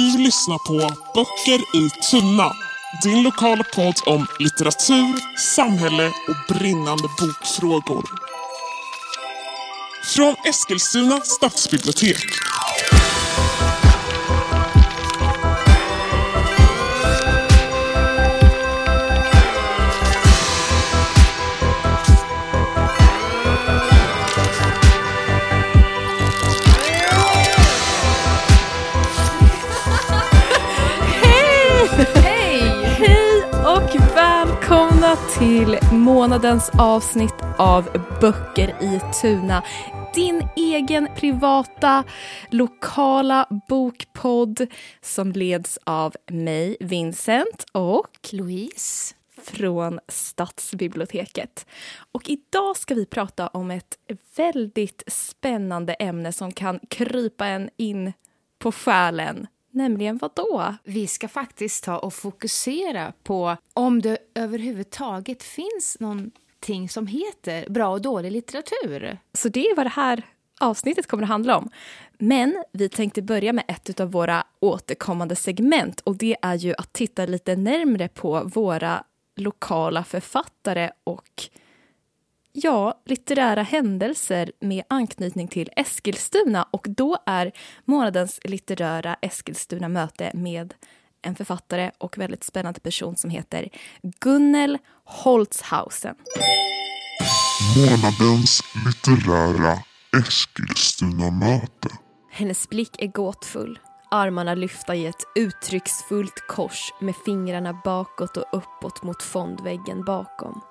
Du lyssnar på Böcker i tunna. Din lokala podd om litteratur, samhälle och brinnande bokfrågor. Från Eskilstuna stadsbibliotek. Till månadens avsnitt av Böcker i Tuna. Din egen privata lokala bokpodd som leds av mig, Vincent och Louise. från Stadsbiblioteket. Och idag ska vi prata om ett väldigt spännande ämne som kan krypa en in på själen. Nämligen vad då? Vi ska faktiskt ta och fokusera på om det överhuvudtaget finns någonting som heter bra och dålig litteratur. Så det är vad det här avsnittet kommer att handla om. Men vi tänkte börja med ett av våra återkommande segment och det är ju att titta lite närmre på våra lokala författare och ja, litterära händelser med anknytning till Eskilstuna och då är månadens litterära Eskilstuna-möte med en författare och väldigt spännande person som heter Gunnel Holtzhausen. Månadens litterära Eskilstuna-möte. Hennes blick är gåtfull, armarna lyfta i ett uttrycksfullt kors med fingrarna bakåt och uppåt mot fondväggen bakom.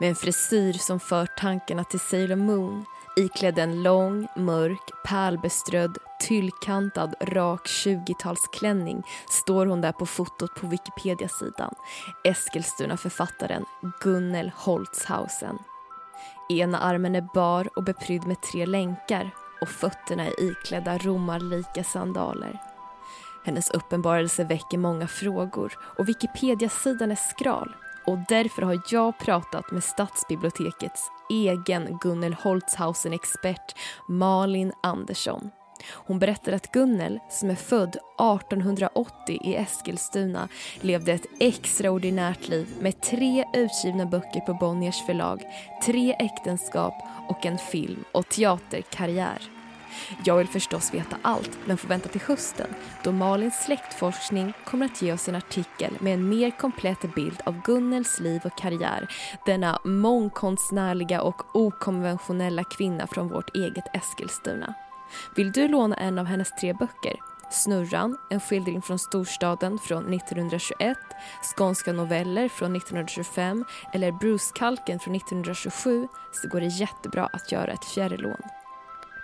Med en frisyr som för tankarna till Sailor Moon iklädd en lång, mörk, pärlbeströdd, tyllkantad, rak 20-talsklänning står hon där på fotot på Wikipedia-sidan. Eskilstuna-författaren Gunnel Holtzhausen. Ena armen är bar och beprydd med tre länkar och fötterna är iklädda romarlika sandaler. Hennes uppenbarelse väcker många frågor och Wikipedia-sidan är skral och därför har jag pratat med Stadsbibliotekets egen Gunnel Holzhausen-expert Malin Andersson. Hon berättar att Gunnel, som är född 1880 i Eskilstuna, levde ett extraordinärt liv med tre utgivna böcker på Bonniers förlag, tre äktenskap och en film och teaterkarriär. Jag vill förstås veta allt, men får vänta till hösten då Malins släktforskning kommer att ge oss en artikel med en mer komplett bild av Gunnels liv och karriär. Denna mångkonstnärliga och okonventionella kvinna från vårt eget Eskilstuna. Vill du låna en av hennes tre böcker? Snurran, en skildring från storstaden från 1921, Skånska noveller från 1925 eller Bruce Kalken från 1927 så går det jättebra att göra ett fjärrlån.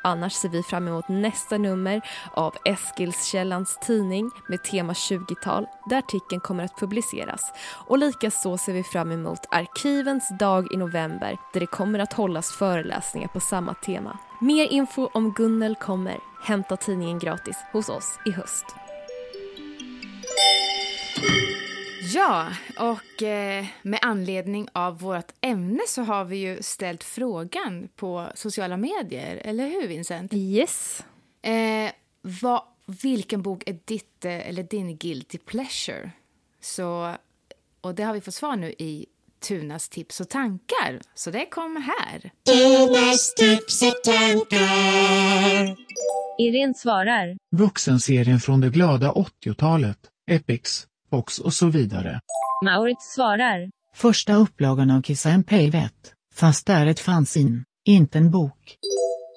Annars ser vi fram emot nästa nummer av Eskilskällans tidning med tema 20-tal där artikeln kommer att publiceras. Och likaså ser vi fram emot Arkivens dag i november där det kommer att hållas föreläsningar på samma tema. Mer info om Gunnel kommer. Hämta tidningen gratis hos oss i höst. Ja, och eh, med anledning av vårt ämne så har vi ju ställt frågan på sociala medier, eller hur Vincent? Yes. Eh, vad, vilken bok är ditt eh, eller din guilty pleasure? Så, och det har vi fått svar nu i Tunas tips och tankar, så det kommer här. Tunas tips och tankar. Irene svarar. Vuxenserien från det glada 80-talet, Epics, Fox och så vidare. Maurits svarar. Första upplagan av Kiss and Payvet, fast det är ett fanzine, inte en bok.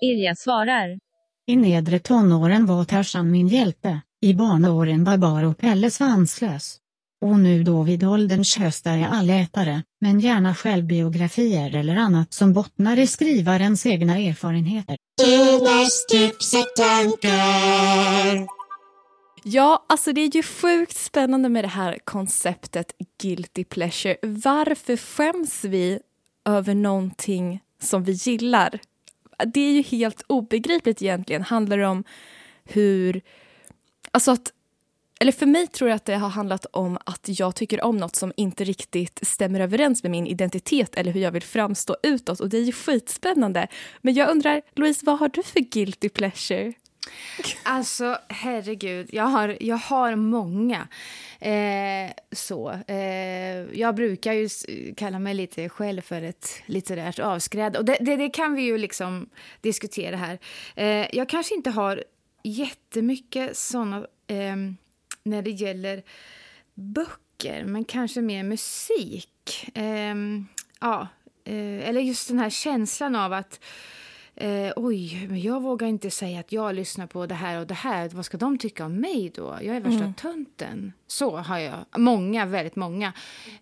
Irja svarar. I nedre tonåren var Tarzan min hjälte, i barnåren Babar och Pelle Svanslös. Och nu då vid ålderns höst är jag allätare, men gärna självbiografier eller annat som bottnar i skrivarens egna erfarenheter. Tunas tips och tankar. Ja, alltså det är ju sjukt spännande med det här konceptet guilty pleasure. Varför skäms vi över någonting som vi gillar? Det är ju helt obegripligt egentligen. Handlar det om hur... Alltså att... Eller för mig tror jag att det har handlat om att jag tycker om något som inte riktigt stämmer överens med min identitet eller hur jag vill framstå utåt. Och det är ju skitspännande. Men jag undrar, Louise, vad har du för guilty pleasure? Alltså, herregud. Jag har, jag har många. Eh, så. Eh, jag brukar ju kalla mig lite själv för ett litterärt avskräd. Och det, det, det kan vi ju liksom diskutera här. Eh, jag kanske inte har jättemycket såna eh, när det gäller böcker, men kanske mer musik. Eh, ja, eh, eller just den här känslan av att Eh, oj, men jag vågar inte säga att jag lyssnar på det här och det här. Vad ska de tycka om mig då? Jag är värsta tönten. Så har jag. Många, väldigt många.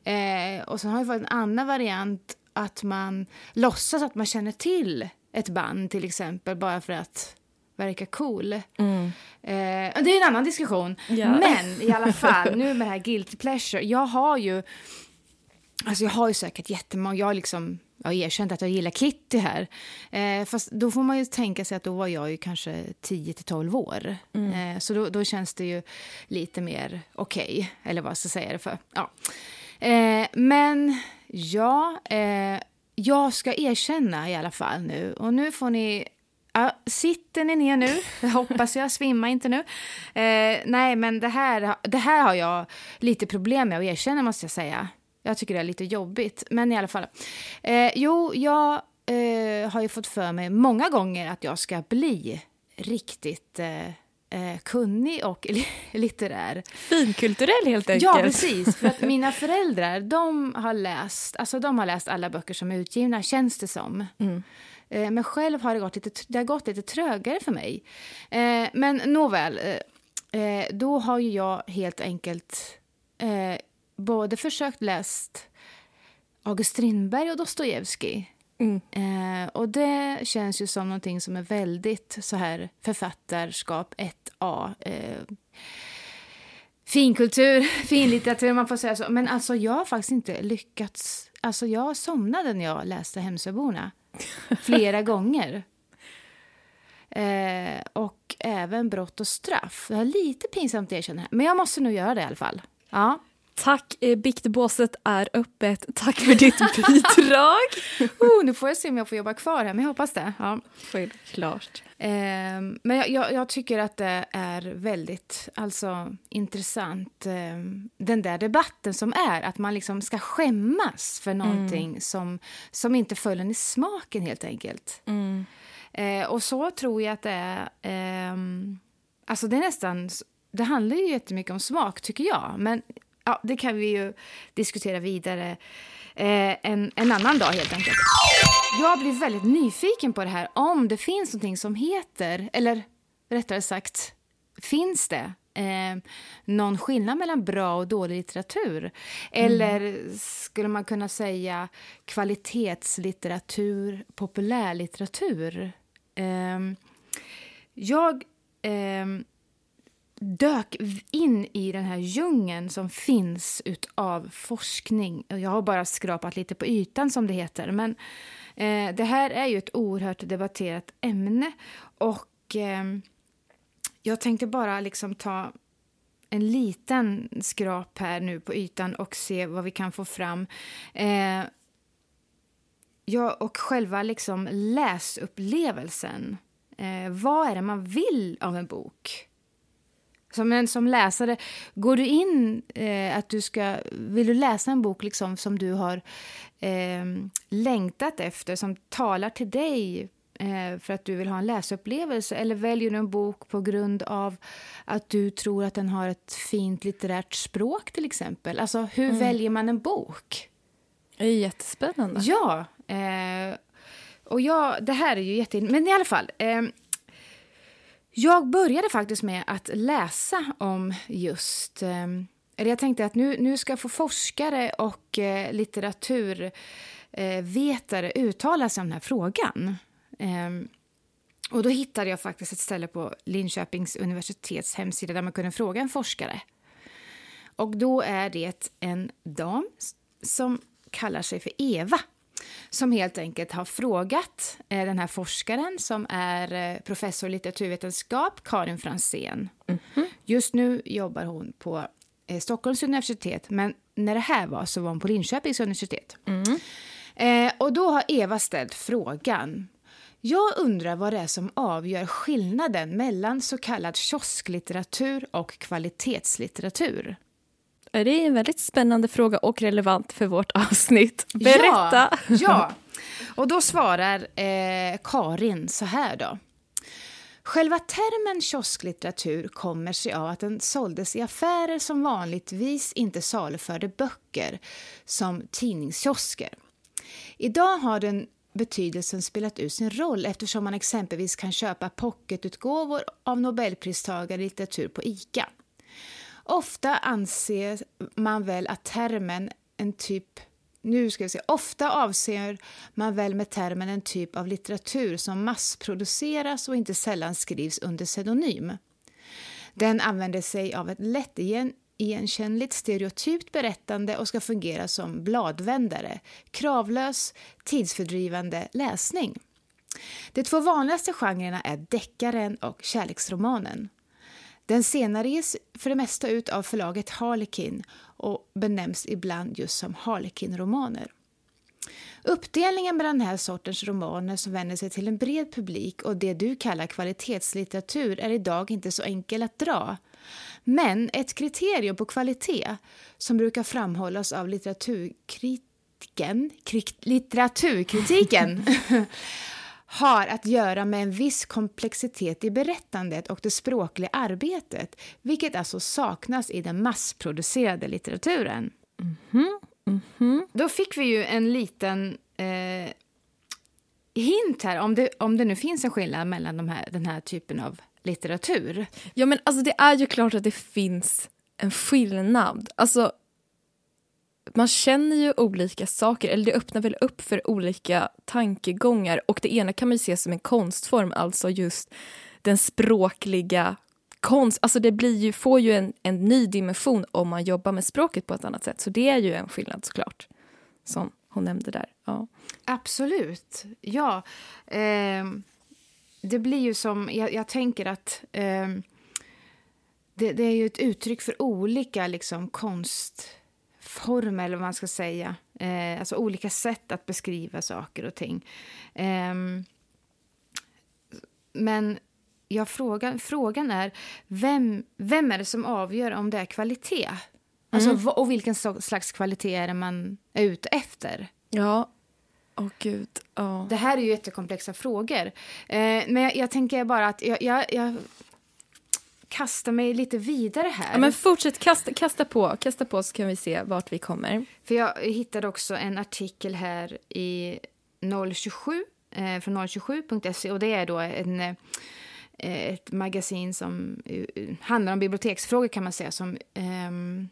Eh, och sen har jag fått en annan variant att man låtsas att man känner till ett band till exempel bara för att verka cool. Eh, det är en annan diskussion. Ja. Men i alla fall, nu med det här guilty pleasure. Jag har ju Alltså jag har ju säkert jättemånga, jag har liksom jag har erkänt att jag gillar Kitty här. Eh, fast då får man ju tänka sig att då var jag ju kanske 10 till 12 år. Eh, så då, då känns det ju lite mer okej, eller vad jag ska säga det för. Ja. Eh, men ja, eh, jag ska erkänna i alla fall nu. Och nu får ni Ja, sitter ni ner nu? Jag hoppas jag. Svimma inte nu. Eh, nej, men det här, det här har jag lite problem med att erkänna, måste jag säga. Jag tycker det är lite jobbigt. Men i alla fall. Eh, jo, jag eh, har ju fått för mig många gånger att jag ska bli riktigt eh, eh, kunnig och li- litterär. Finkulturell helt enkelt. Ja, precis. För att mina föräldrar, de har läst, alltså de har läst alla böcker som är utgivna, känns det som. Eh, Men själv har det gått lite, det har gått lite trögare för mig. Eh, Men nåväl, då har ju jag helt enkelt både försökt läst August Strindberg och Dostojevskij. Eh, och det känns ju som någonting som är väldigt så här författarskap 1A. Eh, finkultur, finlitteratur, man får säga så. Men alltså jag har faktiskt inte lyckats. Alltså jag somnade när jag läste Hemsöborna. Flera gånger. Eh, och även Brott och straff. Det är lite pinsamt att erkänna, men jag måste nog göra det i alla fall. Ja. Tack, eh, biktbåset är öppet. Tack för ditt bidrag. Oh, nu får jag se om jag får jobba kvar här, men jag hoppas det. Ja. Självklart. Ehm, men jag, jag, jag tycker att det är väldigt alltså, intressant, ehm, den där debatten som är, att man liksom ska skämmas för någonting som, som inte föll en i smaken helt enkelt. Eh, och så tror jag att det är... ehm, alltså det är nästan... Det handlar ju jättemycket om smak, tycker jag. Men ja, det kan vi ju diskutera vidare eh, en, en annan dag, helt enkelt. Jag blir väldigt nyfiken på det här, om det finns någonting som heter, eller rättare sagt, finns det eh, någon skillnad mellan bra och dålig litteratur? Eller skulle man kunna säga kvalitetslitteratur, populärlitteratur? Eh, jag eh, dök in i den här djungeln som finns av forskning. Jag har bara skrapat lite på ytan, som det heter. Men eh, det här är ju ett oerhört debatterat ämne. Och eh, jag tänkte bara liksom ta en liten skrap här nu på ytan och se vad vi kan få fram. Eh, ja, och själva liksom läsupplevelsen. Eh, vad är det man vill av en bok? Som en som läsare, går du in eh, att du ska, vill du läsa en bok liksom som du har eh, längtat efter, som talar till dig eh, för att du vill ha en läsupplevelse? Eller väljer du en bok på grund av att du tror att den har ett fint litterärt språk till exempel? Alltså, hur väljer man en bok? Det är jättespännande. Ja, eh, och jag, det här är ju jätte... Men i alla fall. Jag började faktiskt med att läsa om just... Ehm, eller jag tänkte att nu, nu ska jag få forskare och eh, litteraturvetare eh, uttala sig om den här frågan. Ehm, och då hittade jag faktiskt ett ställe på Linköpings universitets hemsida där man kunde fråga en forskare. Och då är det en dam som kallar sig för Eva som helt enkelt har frågat eh, den här forskaren som är eh, professor i litteraturvetenskap, Karin Fransén. Just nu jobbar hon på eh, Stockholms universitet, men när det här var så var hon på Linköpings universitet. Eh, och då har Eva ställt frågan. Jag undrar vad det är som avgör skillnaden mellan så kallad kiosklitteratur och kvalitetslitteratur. Det är en väldigt spännande fråga och relevant för vårt avsnitt. Berätta! Ja, ja. och då svarar eh, Karin så här då. Själva termen kiosklitteratur kommer sig av att den såldes i affärer som vanligtvis inte saluförde böcker som tidningskiosker. Idag har den betydelsen spelat ut sin roll eftersom man exempelvis kan köpa pocketutgåvor av Nobelpristagare i litteratur på ICA. Ofta anser man väl att termen en typ nu ska vi se. Ofta avser man väl med termen en typ av litteratur som massproduceras och inte sällan skrivs under pseudonym. Den använder sig av ett lättigenkännligt stereotypt berättande och ska fungera som bladvändare, kravlös, tidsfördrivande läsning. De två vanligaste genrerna är deckaren och kärleksromanen. Den senare ges för det mesta ut av förlaget Harlequin och benämns ibland just som Harlequin-romaner. Uppdelningen mellan den här sortens romaner som vänder sig till en bred publik och det du kallar kvalitetslitteratur är idag inte så enkel att dra. Men ett kriterium på kvalitet som brukar framhållas av litteraturkritiken, litteraturkritiken har att göra med en viss komplexitet i berättandet och det språkliga arbetet, vilket alltså saknas i den massproducerade litteraturen. Mm -hmm. Mm -hmm. Då fick vi ju en liten eh, hint här, om det, om det nu finns en skillnad mellan de här, den här typen av litteratur. Ja, men alltså det är ju klart att det finns en skillnad. Alltså, man känner ju olika saker, eller det öppnar väl upp för olika tankegångar. Och det ena kan man ju se som en konstform, alltså just den språkliga konst. Alltså det blir ju, får ju en, en ny dimension om man jobbar med språket på ett annat sätt. Så det är ju en skillnad såklart, som hon nämnde där. Ja. Absolut, ja. Eh, det blir ju som, jag, jag tänker att eh, det, det, är ju ett uttryck för olika liksom, konst form, eller vad man ska säga. Eh, alltså olika sätt att beskriva saker och ting. Eh, men ja, frågan, frågan är, vem, vem är det som avgör om det är kvalitet? Alltså, mm. och vilken slags kvalitet är det man är ute efter? Ja, Åh oh, gud. Oh. Det här är ju jättekomplexa frågor. Eh, men jag, jag, tänker bara att jag, jag, jag, kasta mig lite vidare här. Ja, men fortsätt kasta, kasta på, kasta på så kan vi se vart vi kommer. För jag hittade också en artikel här i 027 eh, från 027.se och det är då en eh, ett magasin som uh, handlar om biblioteksfrågor kan man säga som um,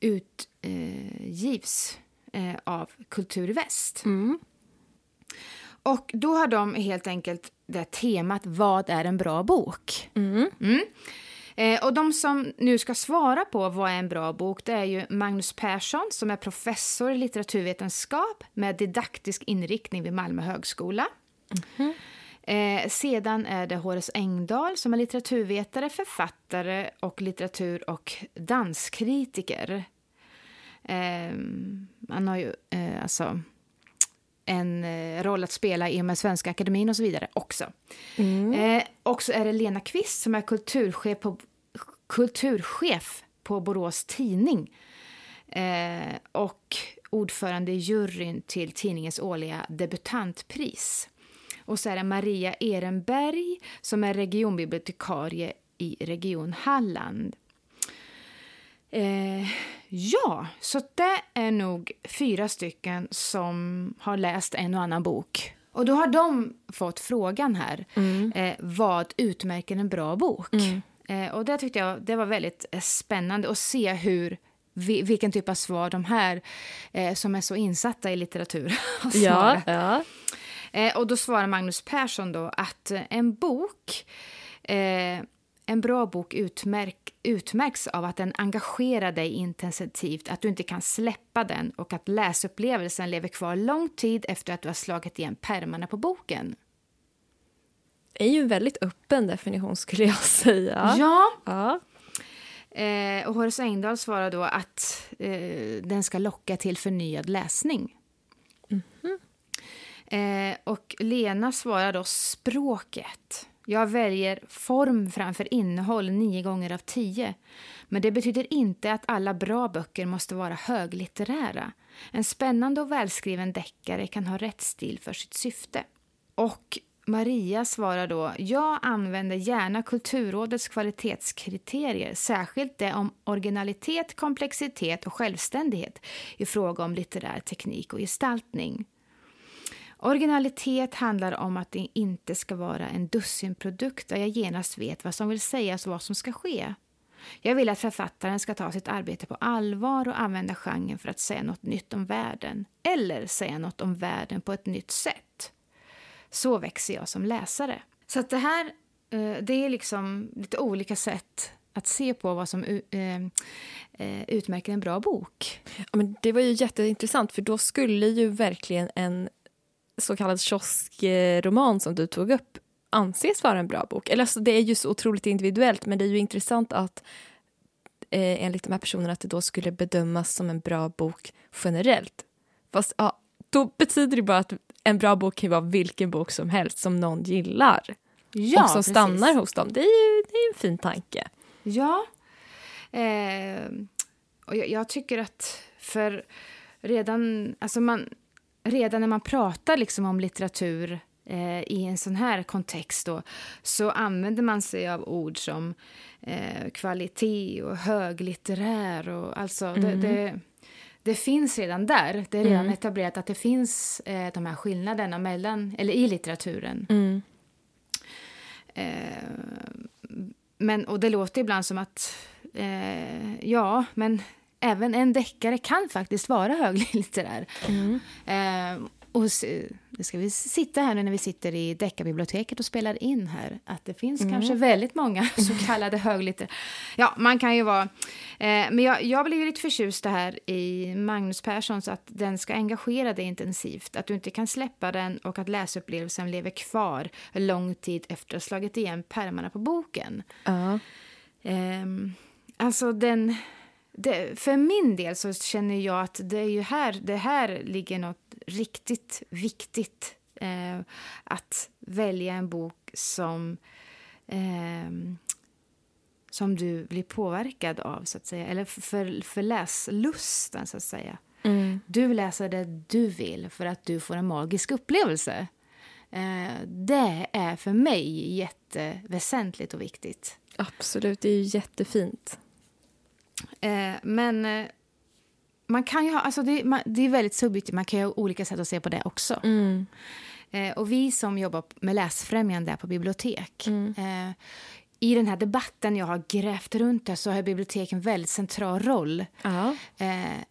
utgivs uh, av Kulturväst. Mm. Och då har de helt enkelt det temat Vad är en bra bok? Mm. Mm. Eh, och de som nu ska svara på vad är en bra bok det är ju Magnus Persson som är professor i litteraturvetenskap med didaktisk inriktning vid Malmö högskola. Mm. Eh, sedan är det Horace Engdahl som är litteraturvetare, författare och litteratur och danskritiker. Eh, han har ju eh, alltså en eh, roll att spela i och med Svenska Akademin och så vidare också. Mm. Eh, och så är det Lena Kvist som är kulturchef på, kulturchef på Borås Tidning eh, och ordförande i juryn till tidningens årliga debutantpris. Och så är det Maria Ehrenberg som är regionbibliotekarie i Region Halland. Eh, ja, så det är nog fyra stycken som har läst en och annan bok. Och då har de fått frågan här, mm. eh, vad utmärker en bra bok? Mm. Eh, och det tyckte jag det var väldigt eh, spännande att se hur vilken typ av svar de här eh, som är så insatta i litteratur har ja, ja. Eh, och då svarar Magnus Persson då att en bok en bra bok utmärk, utmärks av att den engagerar dig intensivt, att du inte kan släppa den och att läsupplevelsen lever kvar lång tid efter att du har slagit igen pärmarna på boken. Det är ju en väldigt öppen definition skulle jag säga. Ja. ja. Eh, och Horace Engdahl svarar då att eh, den ska locka till förnyad läsning. Mm -hmm. Eh, och Lena svarar då språket. Jag väljer form framför innehåll nio gånger av tio. Men det betyder inte att alla bra böcker måste vara höglitterära. En spännande och välskriven deckare kan ha rätt stil för sitt syfte. Och Maria svarar då, jag använder gärna Kulturrådets kvalitetskriterier, särskilt det om originalitet, komplexitet och självständighet i fråga om litterär teknik och gestaltning. Originalitet handlar om att det inte ska vara en dussinprodukt där jag genast vet vad som vill sägas och vad som ska ske. Jag vill att författaren ska ta sitt arbete på allvar och använda genren för att säga något nytt om världen, eller säga något om världen på ett nytt sätt. Så växer jag som läsare. Så att det här eh, det är liksom lite olika sätt att se på vad som eh, eh, utmärker en bra bok. Ja, men det var ju jätteintressant, för då skulle ju verkligen en så kallad kioskroman som du tog upp anses vara en bra bok. Eller alltså, det är ju så otroligt individuellt, men det är ju intressant att eh, enligt de här personerna att det då skulle bedömas som en bra bok generellt. Fast ja, då betyder det bara att en bra bok kan vara vilken bok som helst som någon gillar. Ja, och som precis. stannar hos dem. Det är ju det är en fin tanke. Ja. Eh, och jag, jag tycker att för redan, alltså man, redan när man pratar liksom om litteratur eh, i en sån här kontext då, så använder man sig av ord som eh, kvalitet och höglitterär. Och, alltså, det, det, det finns redan där. Det är redan etablerat att det finns eh, de här skillnaderna mellan, eller i litteraturen. Eh, men, och det låter ibland som att, eh, ja, men även en deckare kan faktiskt vara höglitterär. Eh, och nu ska vi sitta här nu när vi sitter i deckarbiblioteket och spelar in här, att det finns kanske väldigt många så kallade höglitterära. Ja, man kan ju vara... Eh, men jag, jag blev ju lite förtjust det här i Magnus Perssons, att den ska engagera dig intensivt, att du inte kan släppa den och att läsupplevelsen lever kvar lång tid efter att ha slagit igen pärmarna på boken. Ja. Ehm, alltså den... Det, för min del så känner jag att det är ju här, det här ligger något riktigt viktigt. Eh, att välja en bok som, ehm, som du blir påverkad av, så att säga. Eller för, för läslusten, så att säga. Du läser det du vill för att du får en magisk upplevelse. Eh, det är för mig jätteväsentligt och viktigt. Absolut, det är ju jättefint. Eh, men eh, man kan ju ha, alltså det, man, det är väldigt subjektivt, man kan ju ha olika sätt att se på det också. Eh, och vi som jobbar med läsfrämjande på bibliotek, eh, i den här debatten jag har grävt runt där så har biblioteken en väldigt central roll. Ja. Eh,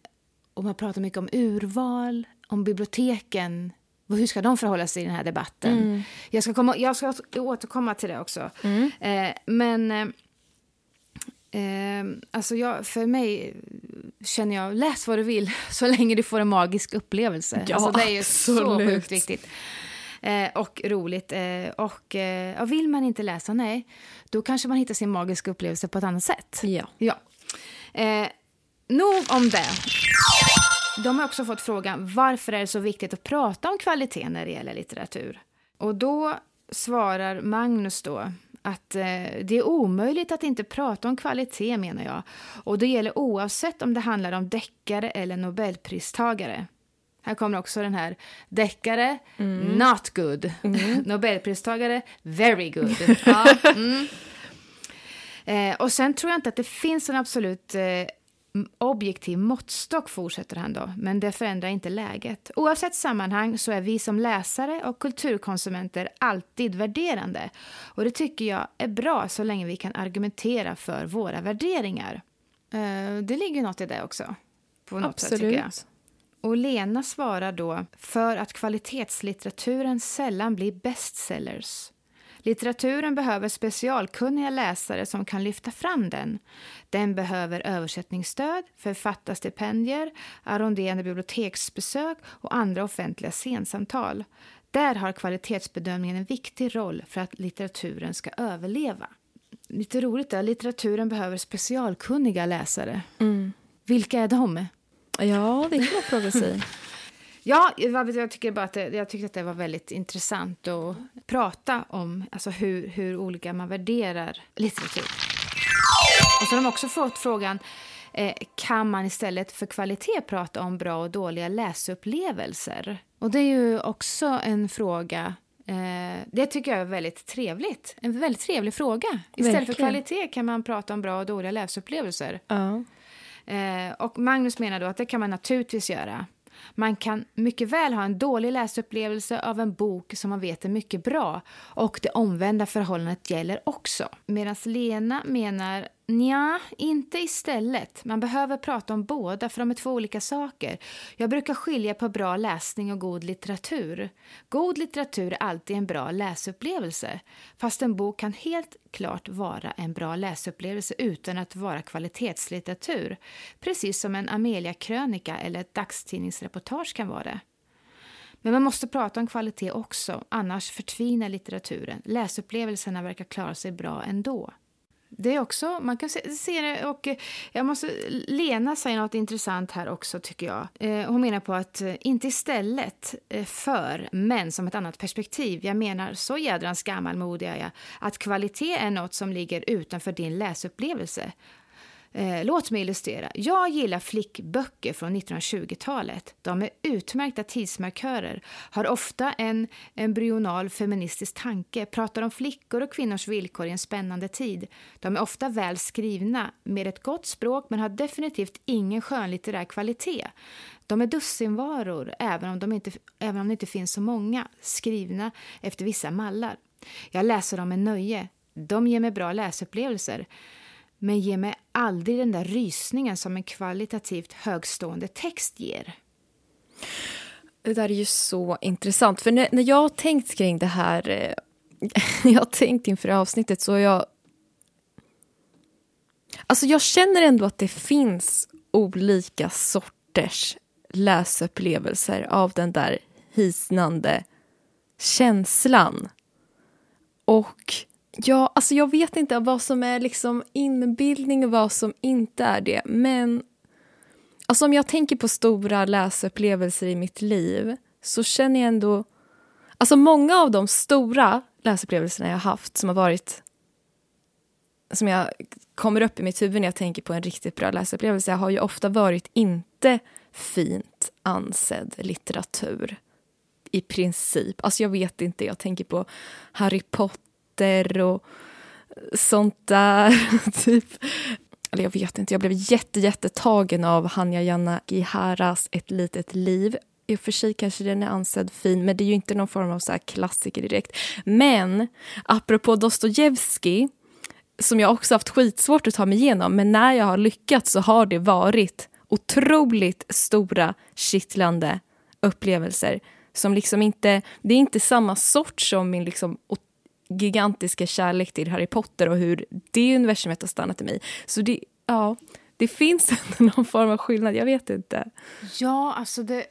och man pratar mycket om urval, om biblioteken. Hur ska de förhålla sig i den här debatten? Jag, ska komma, jag ska återkomma till det också. Eh, men eh, alltså jag, för mig känner jag, läs vad du vill så länge du får en magisk upplevelse. Ja, alltså, det är ju så absolut. sjukt viktigt. Eh, och roligt. Eh, och eh, vill man inte läsa, nej, då kanske man hittar sin magiska upplevelse på ett annat sätt. Ja. Ja. Eh, nog om det. De har också fått frågan varför är det så viktigt att prata om kvalitet när det gäller litteratur. Och då svarar Magnus då att eh, det är omöjligt att inte prata om kvalitet menar jag. Och det gäller oavsett om det handlar om deckare eller nobelpristagare. Här kommer också den här deckare, not good. Nobelpristagare, very good. Ja, mm. Eh, och sen tror jag inte att det finns en absolut eh, objektiv måttstock, fortsätter han då. Men det förändrar inte läget. Oavsett sammanhang så är vi som läsare och kulturkonsumenter alltid värderande. Och det tycker jag är bra så länge vi kan argumentera för våra värderingar. Eh, det ligger något i det också. På något sätt, tycker jag. Absolut. Och Lena svarar då för att kvalitetslitteraturen sällan blir bestsellers. Litteraturen behöver specialkunniga läsare som kan lyfta fram den. Den behöver översättningsstöd, författarstipendier, arronderande biblioteksbesök och andra offentliga scensamtal. Där har kvalitetsbedömningen en viktig roll för att litteraturen ska överleva. Lite roligt där, litteraturen behöver specialkunniga läsare. Vilka är de? Ja, det kan man fråga sig. Ja, jag, tycker bara att det, jag tyckte att det var väldigt intressant att prata om alltså hur, hur olika man värderar litteratur. Och så har de också fått frågan eh, kan man istället för kvalitet prata om bra och dåliga läsupplevelser? Och det är ju också en fråga eh, det tycker jag är väldigt trevligt. En väldigt trevlig fråga. Istället Verkligen. för kvalitet kan man prata om bra och dåliga läsupplevelser. Ja. Eh, och Magnus menar då att det kan man naturligtvis göra. Man kan mycket väl ha en dålig läsupplevelse av en bok som man vet är mycket bra och det omvända förhållandet gäller också. Medan Lena menar Nja, inte istället. Man behöver prata om båda, för de är två olika saker. Jag brukar skilja på bra läsning och god litteratur. God litteratur är alltid en bra läsupplevelse. Fast en bok kan helt klart vara en bra läsupplevelse utan att vara kvalitetslitteratur. Precis som en Amelia-krönika eller ett dagstidningsreportage kan vara det. Men man måste prata om kvalitet också, annars förtvinar litteraturen. Läsupplevelserna verkar klara sig bra ändå. Det är också, man kan se, se det och eh, jag måste, Lena säger något intressant här också tycker jag. Eh, hon menar på att eh, inte istället eh, för, men som ett annat perspektiv. Jag menar så jädrans gammalmodig är jag att kvalitet är något som ligger utanför din läsupplevelse. Eh, låt mig illustrera. Jag gillar flickböcker från 1920-talet. De är utmärkta tidsmarkörer, har ofta en embryonal feministisk tanke, pratar om flickor och kvinnors villkor i en spännande tid. De är ofta väl skrivna, med ett gott språk men har definitivt ingen skönlitterär kvalitet. De är dussinvaror, även om, de inte, även om det inte finns så många, skrivna efter vissa mallar. Jag läser dem med nöje. De ger mig bra läsupplevelser men ger mig aldrig den där rysningen som en kvalitativt högstående text ger. Det där är ju så intressant. För när, när jag har tänkt kring det här... Eh, jag har tänkt inför avsnittet så har jag... Alltså jag känner ändå att det finns olika sorters läsupplevelser av den där hisnande känslan. Och ja, alltså jag vet inte vad som är liksom inbildning och vad som inte är det. Men alltså om jag tänker på stora läsupplevelser i mitt liv så känner jag ändå... Alltså många av de stora läsupplevelserna jag har haft som har varit som jag kommer upp i mitt huvud när jag tänker på en riktigt bra läsupplevelse har ju ofta varit inte fint ansedd litteratur. I princip. Alltså jag vet inte, jag tänker på Harry Potter och sånt där. typ. Eller jag vet inte, jag blev jätte, jättetagen av Hanya Giharas Ett litet liv. I och för sig kanske den är ansedd fin, men det är ju inte någon form av så klassiker direkt. Men apropå Dostojevskij som jag också haft skitsvårt att ta mig igenom, men när jag har lyckats så har det varit otroligt stora, kittlande upplevelser som liksom inte, det är inte samma sort som min liksom gigantiska kärlek till Harry Potter och hur det universumet har stannat i mig. Så det, ja, det finns ändå någon form av skillnad, jag vet inte. Ja, alltså det...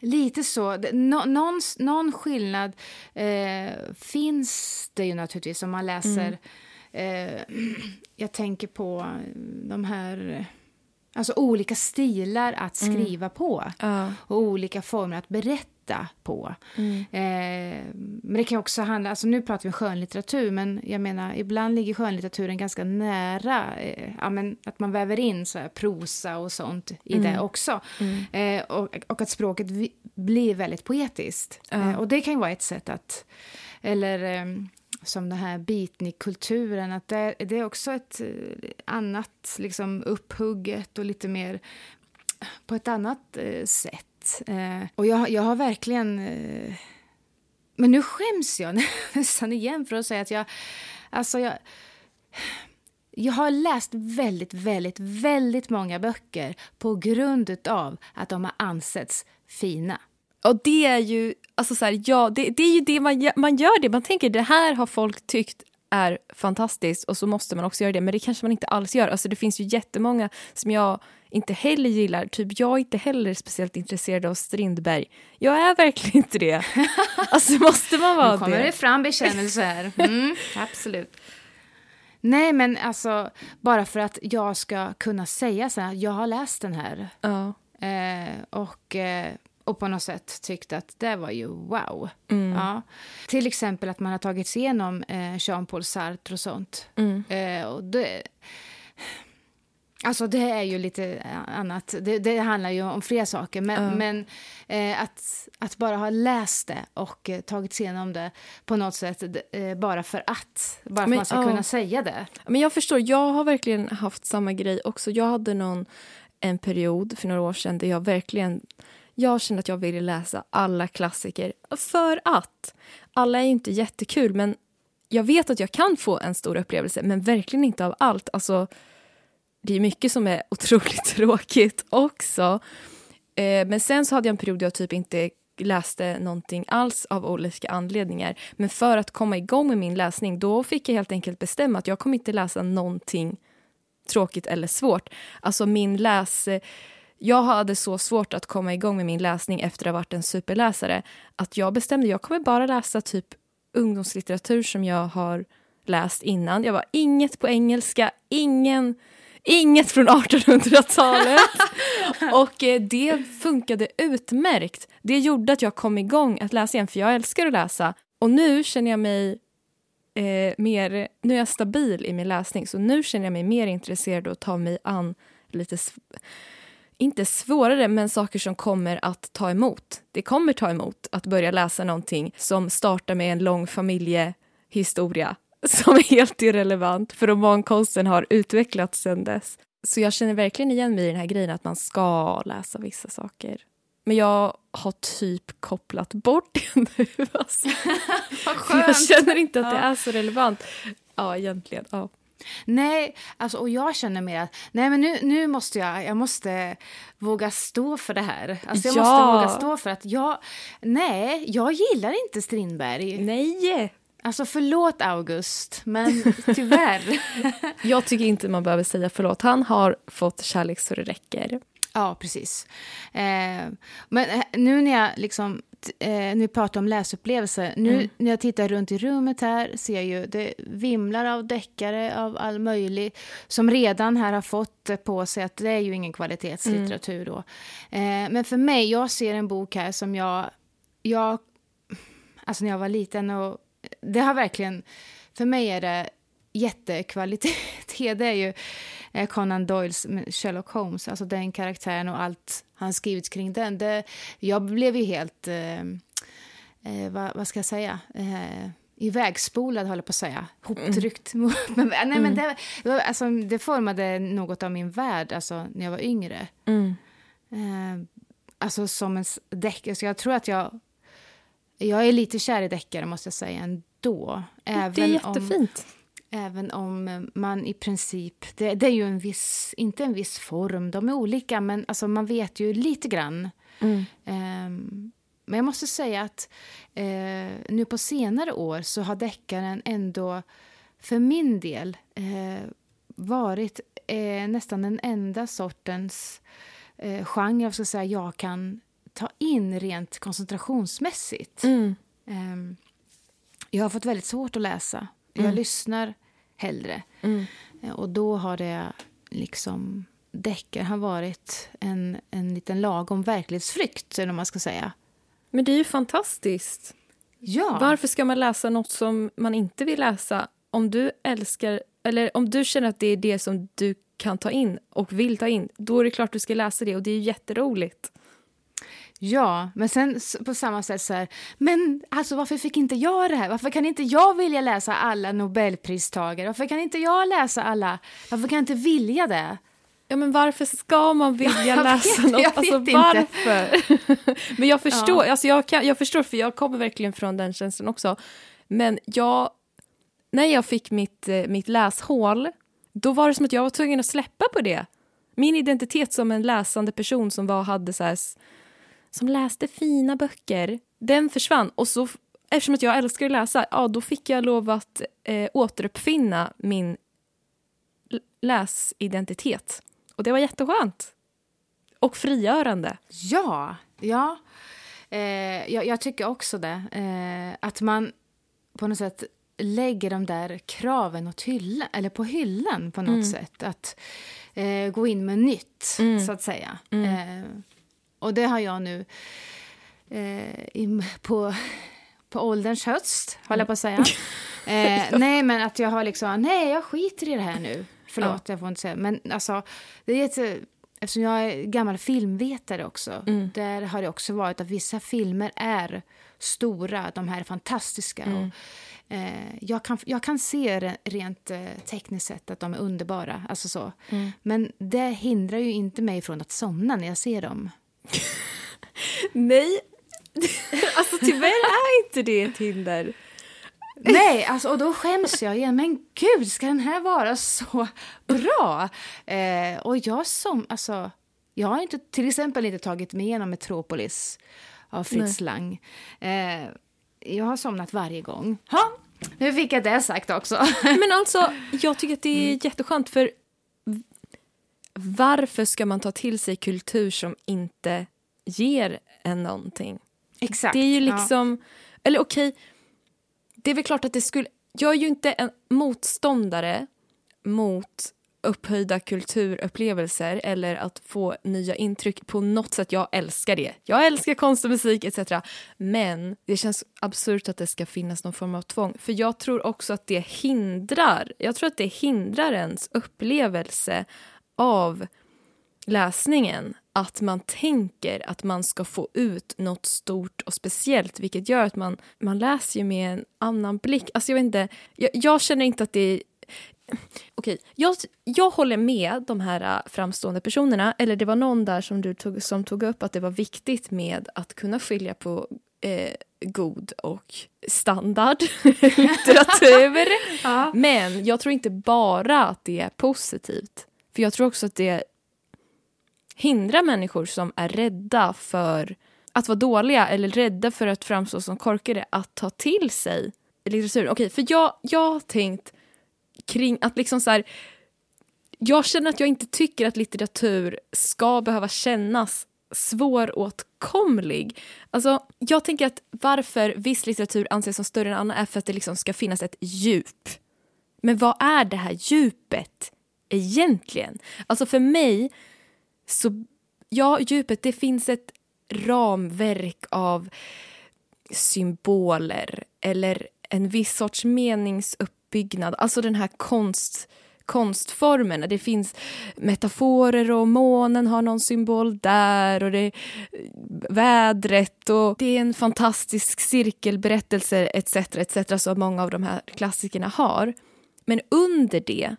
Lite så. Nå, någon, någon skillnad eh, finns det ju naturligtvis om man läser... Mm. Eh, jag tänker på de här... Alltså olika stilar att skriva mm. på Ja. och olika former att berätta på. Mm. Eh, men det kan också handla, alltså nu pratar vi skönlitteratur, men jag menar ibland ligger skönlitteraturen ganska nära, eh, ja, men att man väver in så här prosa och sånt i Mm. det också. Eh, och, och att språket blir väldigt poetiskt. Ja. Eh, och det kan ju vara ett sätt att, eller eh, som den här beatnik-kulturen, att det, det är också ett eh, annat, liksom upphugget och lite mer på ett annat eh, sätt. Eh, och jag, jag har verkligen... Eh, men nu skäms jag nästan igen för att säga att jag... Alltså jag, jag har läst väldigt, väldigt, väldigt många böcker på grund av att de har ansetts fina. Och det är ju, alltså så här, ja, det, det är ju det man gör, man gör det, man tänker det här har folk tyckt är fantastiskt och så måste man också göra det, men det kanske man inte alls gör. Alltså det finns ju jättemånga som jag inte heller gillar, typ jag är inte heller speciellt intresserad av Strindberg. Jag är verkligen inte det. Alltså måste man vara Nu kommer det? det fram bekännelser. Mm, absolut. Nej, men alltså bara för att jag ska kunna säga så här, jag har läst den här. Ja. Eh, och, eh, och på något sätt tyckte att det var ju wow. Mm. Ja. Till exempel att man har tagit sig igenom eh, Jean-Paul Sartre och sånt. Mm. Eh, och det, alltså det är ju lite annat. Det, det handlar ju om fler saker. Men, Ja. men eh, att, att bara ha läst det och eh, tagit sig igenom det på något sätt eh, bara för att. Bara för att Men, man ska ja. kunna säga det. Men jag förstår, jag har verkligen haft samma grej också. Jag hade någon en period för några år sedan där jag verkligen jag kände att jag ville läsa alla klassiker för att alla är ju inte jättekul men jag vet att jag kan få en stor upplevelse men verkligen inte av allt. Alltså, det är mycket som är otroligt tråkigt också. Eh, men sen så hade jag en period där jag typ inte läste någonting alls av olika anledningar. Men för att komma igång med min läsning då fick jag helt enkelt bestämma att jag kommer inte läsa någonting tråkigt eller svårt. Alltså min läs... Jag hade så svårt att komma igång med min läsning efter att ha varit en superläsare att jag bestämde jag kommer bara läsa typ ungdomslitteratur som jag har läst innan. Jag var inget på engelska, ingen, inget från 1800-talet. och eh, det funkade utmärkt. Det gjorde att jag kom igång att läsa igen, för jag älskar att läsa. Och nu känner jag mig eh, mer... Nu är jag stabil i min läsning, så nu känner jag mig mer intresserad av att ta mig an lite... Inte svårare, men saker som kommer att ta emot. Det kommer ta emot att börja läsa någonting som startar med en lång familjehistoria som är helt irrelevant, för romankonsten har utvecklats sedan dess. Så jag känner verkligen igen mig i den här grejen att man ska läsa vissa saker. Men jag har typ kopplat bort det nu. Alltså. Jag känner inte att det är så relevant. Ja, egentligen. Ja. Nej, alltså, och jag känner mer att nej, men nu, nu måste jag, jag måste våga stå för det här. Alltså, jag Ja. måste våga stå för att jag, nej, jag gillar inte Strindberg. Nej! Alltså förlåt August, men tyvärr. Jag tycker inte man behöver säga förlåt. Han har fått kärlek så det räcker. ja, precis. Eh, men eh, nu när jag liksom, eh, vi pratar om läsupplevelser, nu Mm. när jag tittar runt i rummet här ser jag ju det vimlar av deckare av all möjlig som redan här har fått på sig att det är ju ingen kvalitetslitteratur då. Eh, men för mig, jag ser en bok här som jag, jag, alltså när jag var liten och det har verkligen, för mig är det jättekvalitet. Det är ju eh, Conan Doyles Sherlock Holmes, alltså den karaktären och allt han skrivit kring den. Det, jag blev ju helt, eh, eh, vad, vad ska jag säga, eh, ivägspolad håller på att säga, hoptryckt. Men, nej, men det, det alltså, det formade något av min värld alltså, när jag var yngre. Eh, alltså som en s- deckare. Så jag tror att jag... Jag är lite kär i deckare, måste jag säga, ändå. Även det är jättefint. Om, även om eh, man i princip... Det, det är ju en viss... Inte en viss form, de är olika, men alltså, man vet ju lite grann. Mm. Ehm, men jag måste säga att eh, nu på senare år så har deckaren ändå för min del eh, varit eh, nästan den enda sortens eh, genre jag, ska säga, jag kan ta in rent koncentrationsmässigt. Mm. Ehm, jag har fått väldigt svårt att läsa. Jag Mm. lyssnar hellre. Mm. Eh, Och då har det liksom... Deckare har varit en, en liten lagom verklighetsflykt, eller man ska säga. Men det är ju fantastiskt. Ja. Varför ska man läsa något som man inte vill läsa? Om du älskar, eller om du känner att det är det som du kan ta in och vill ta in, då är det klart du ska läsa det och det är jätteroligt. Ja, men sen på samma sätt så här, men alltså varför fick inte jag det här? Varför kan inte jag vilja läsa alla Nobelpristagare? Varför kan inte jag läsa alla? Varför kan jag inte vilja det? Ja, men varför ska man vilja Jag läsa vet, något? jag alltså, vet inte. varför? men jag förstår, alltså, jag, kan, jag förstår, för jag kommer verkligen från den känslan också. Men jag, när jag fick mitt, eh, mitt läshål, då var det som att jag var tvungen att släppa på det. Min identitet som en läsande person som var, hade så här, som läste fina böcker, den försvann. Och så, eftersom att jag älskar att läsa, ja, då fick jag lov att eh, återuppfinna min läsidentitet. Och det var jätteskönt. Och frigörande. Ja, ja. Eh, jag, jag tycker också det. Eh, att man på något sätt lägger de där kraven åt hyllan, eller på hyllan på något sätt. Att eh, gå in med nytt, så att säga. Eh, och det har jag nu eh, på, på ålderns höst, håller jag på att säga. Eh, nej, men att jag har liksom, nej, jag skiter i det här nu. Förlåt, jag får inte säga. Men alltså, det är ett, eftersom jag är gammal filmvetare också, där har det också varit att vissa filmer är stora, de här är fantastiska. Och, eh, jag, kan, jag kan se re- rent eh, tekniskt sett att de är underbara, alltså så. Men det hindrar ju inte mig från att somna när jag ser dem. Nej, alltså tyvärr är inte det ett hinder. Nej, alltså, och då skäms jag igen. Men gud, ska den här vara så bra? Eh, och jag som, alltså, jag har inte, till exempel inte tagit mig igenom Metropolis av Fritz Lang. Eh, jag har somnat varje gång. Ha, nu fick jag det sagt också. Men alltså, jag tycker att det är jätteskönt för varför ska man ta till sig kultur som inte ger en någonting? Exakt. Det är ju Ja. liksom, eller okej, det är väl klart att det skulle, jag är ju inte en motståndare mot upphöjda kulturupplevelser eller att få nya intryck på något sätt. Jag älskar det. Jag älskar konst och musik etc. Men det känns absurt att det ska finnas någon form av tvång. För jag tror också att det hindrar, jag tror att det hindrar ens upplevelse av läsningen att man tänker att man ska få ut något stort och speciellt vilket gör att man, man läser ju med en annan blick. Alltså jag, vet inte, jag, jag känner inte att det är... Okej, jag, jag håller med de här äh, framstående personerna. Eller det var någon där som, du tog, som tog upp att det var viktigt med att kunna skilja på eh, god och standard litteratur. Men jag tror inte bara att det är positivt. För jag tror också att det hindrar människor som är rädda för att vara dåliga eller rädda för att framstå som korkade att ta till sig litteratur. Okej, för jag, jag har tänkt kring att liksom så här, jag känner att jag inte tycker att litteratur ska behöva kännas svåråtkomlig. Alltså, jag tänker att varför viss litteratur anses som större än annan är för att det liksom ska finnas ett djup. Men vad är det här djupet egentligen? Alltså för mig så, ja, djupet, det finns ett ramverk av symboler eller en viss sorts meningsuppbyggnad. Alltså den här konst, konstformen. Det finns metaforer och månen har någon symbol där och det är vädret och det är en fantastisk cirkelberättelse etc. etc. som många av de här klassikerna har. Men under det,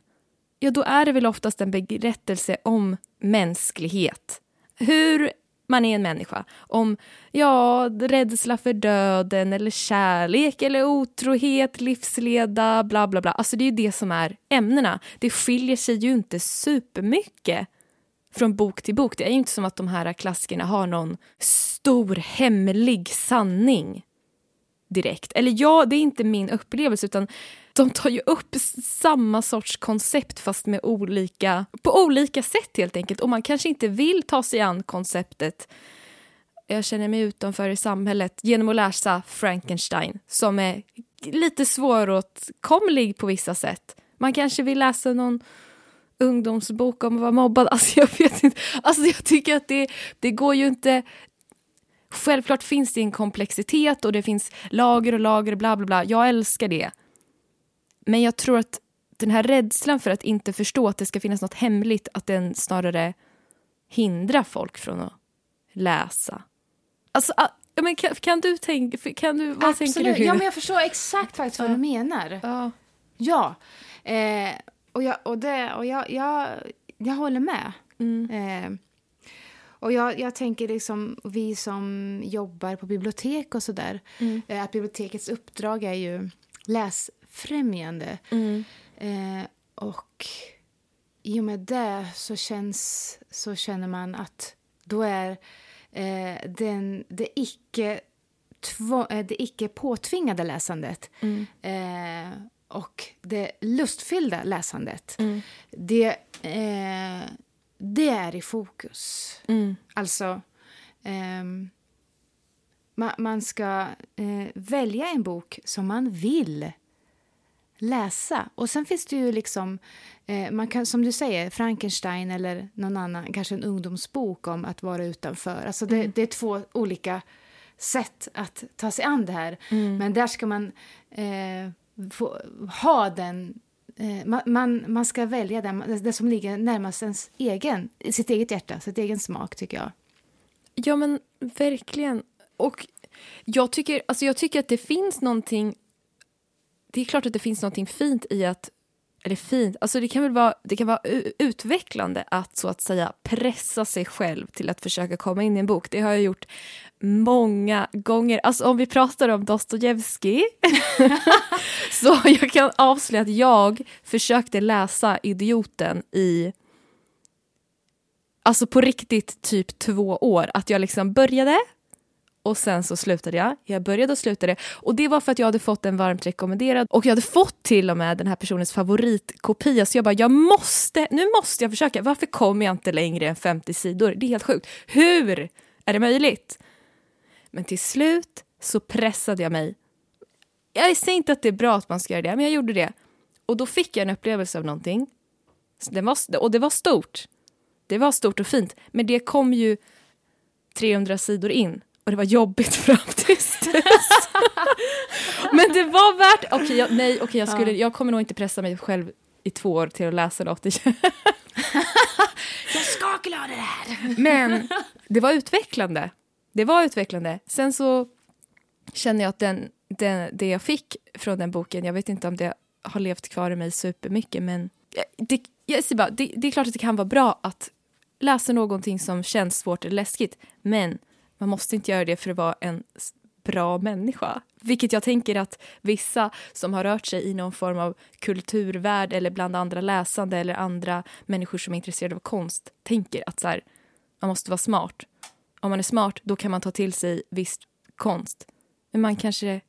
ja då är det väl oftast en berättelse om mänsklighet. Hur man är en människa. Om ja, rädsla för döden eller kärlek eller otrohet, livsleda, bla bla bla. Alltså det är ju det som är ämnena. Det skiljer sig ju inte supermycket från bok till bok. Det är ju inte som att de här klassikerna har någon stor hemlig sanning direkt. Eller ja, det är inte min upplevelse utan de tar ju upp samma sorts koncept fast med olika, på olika sätt helt enkelt. Och man kanske inte vill ta sig an konceptet jag känner mig utanför i samhället genom att läsa Frankenstein som är lite svåråtkomlig på vissa sätt. Man kanske vill läsa någon ungdomsbok om att vara mobbad. Alltså jag vet inte. Alltså jag tycker att det, det går ju inte... Självklart finns det en komplexitet och det finns lager och lager bla bla bla. Jag älskar det. Men jag tror att den här rädslan för att inte förstå att det ska finnas något hemligt, att den snarare hindrar folk från att läsa. Alltså, ah, ja, men kan, kan du tänka, kan du, vad tänker du? Ja, men jag förstår exakt faktiskt vad du menar. Ja. Ja, eh, och, jag, och, det, och jag, jag, jag håller med. Eh, och jag, jag tänker liksom, vi som jobbar på bibliotek och sådär, eh, att bibliotekets uppdrag är ju läsfrämjande. Eh, och i och med det så, känns, så känner man att då är eh, den, det icke två, eh, det icke påtvingade läsandet eh, och det lustfyllda läsandet, det, eh, det är i fokus. Alltså, ehm, ma, man ska eh, välja en bok som man vill läsa. Och sen finns det ju liksom, eh, man kan, som du säger, Frankenstein eller någon annan, kanske en ungdomsbok om att vara utanför. Alltså det, det är två olika sätt att ta sig an det här. Men där ska man eh, få, ha den eh, man, man, man ska välja den, det som ligger närmast ens egen, sitt eget hjärta, sitt egen smak, tycker jag. Ja, men verkligen. Och jag tycker, alltså jag tycker att det finns någonting... Det är klart att det finns något fint i att... Eller fint, alltså det kan väl vara, det kan vara utvecklande att så att säga pressa sig själv till att försöka komma in i en bok. Det har jag gjort många gånger. Alltså om vi pratar om Dostojevskij så jag kan avslöja att jag försökte läsa Idioten i Alltså på riktigt typ två år. Att jag liksom började och sen så slutade jag. Jag började och slutade. Och det var för att jag hade fått en varmt rekommenderad och jag hade fått till och med den här personens favoritkopia. Så jag bara, jag måste, nu måste jag försöka. Varför kommer jag inte längre än 50 sidor? Det är helt sjukt. Hur är det möjligt? Men till slut så pressade jag mig. Jag säger inte att det är bra att man ska göra det, men jag gjorde det. Och då fick jag en upplevelse av någonting. Det var, och det var stort. Det var stort och fint, men det kom ju 300 sidor in och det var jobbigt fram tills dess. men det var värt... Okej, jag, nej, okej, jag, skulle, jag kommer nog inte pressa mig själv i två år till att läsa något. Jag ska klara det här! Men det var utvecklande. Det var utvecklande. Sen så känner jag att den, den, det jag fick från den boken, jag vet inte om det har levt kvar i mig supermycket, men det, jag säger bara, det, det är klart att det kan vara bra att läsa någonting som känns svårt eller läskigt, men man måste inte göra det för att vara en bra människa. Vilket jag tänker att vissa som har rört sig i någon form av kulturvärld eller bland andra läsande eller andra människor som är intresserade av konst tänker att så här, man måste vara smart. Om man är smart, då kan man ta till sig viss konst. Men man kanske...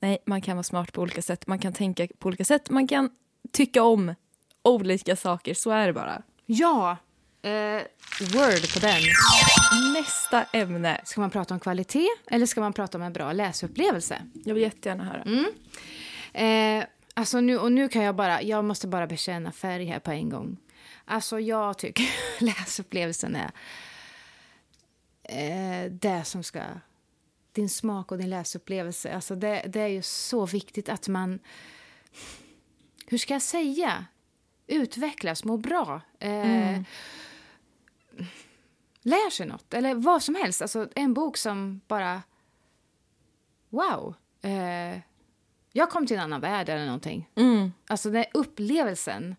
Nej, man kan vara smart på olika sätt. Man kan tänka på olika sätt. Man kan tycka om olika saker. Så är det bara. Ja, eh, word på den. Nästa ämne. Ska man prata om kvalitet eller ska man prata om en bra läsupplevelse? Jag vill jättegärna höra. Eh, alltså nu, och nu kan jag bara, jag måste bara bekänna färg här på en gång. Alltså jag tycker läsupplevelsen är eh, det som ska, din smak och din läsupplevelse. Alltså det, det är ju så viktigt att man, hur ska jag säga, utvecklas, må bra. Eh, Lär sig något, eller vad som helst. Alltså en bok som bara, wow. Eh, jag kom till en annan värld eller någonting. Mm. Alltså den upplevelsen.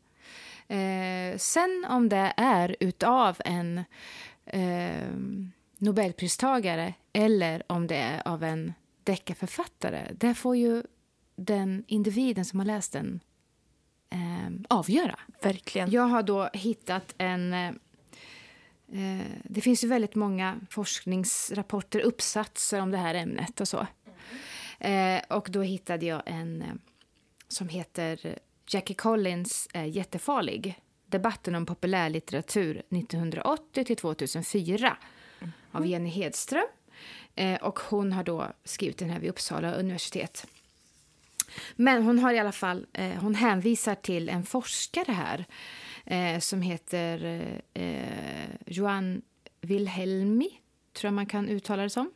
Eh, sen om det är utav en eh, Nobelpristagare eller om det är av en deckarförfattare, det får ju den individen som har läst den eh, avgöra. Verkligen. Jag har då hittat en... eh, det finns ju väldigt många forskningsrapporter, uppsatser om det här ämnet och så. Eh, och då hittade jag en eh, som heter Jackie Collins är jättefarlig. Debatten om populärlitteratur 1980 till 2004 av Jenny Hedström. Och hon har då skrivit den här vid Uppsala universitet. Men hon har i alla fall, hon hänvisar till en forskare här eh, som heter eh, Johan Wilhelmi, tror jag man kan uttala det som.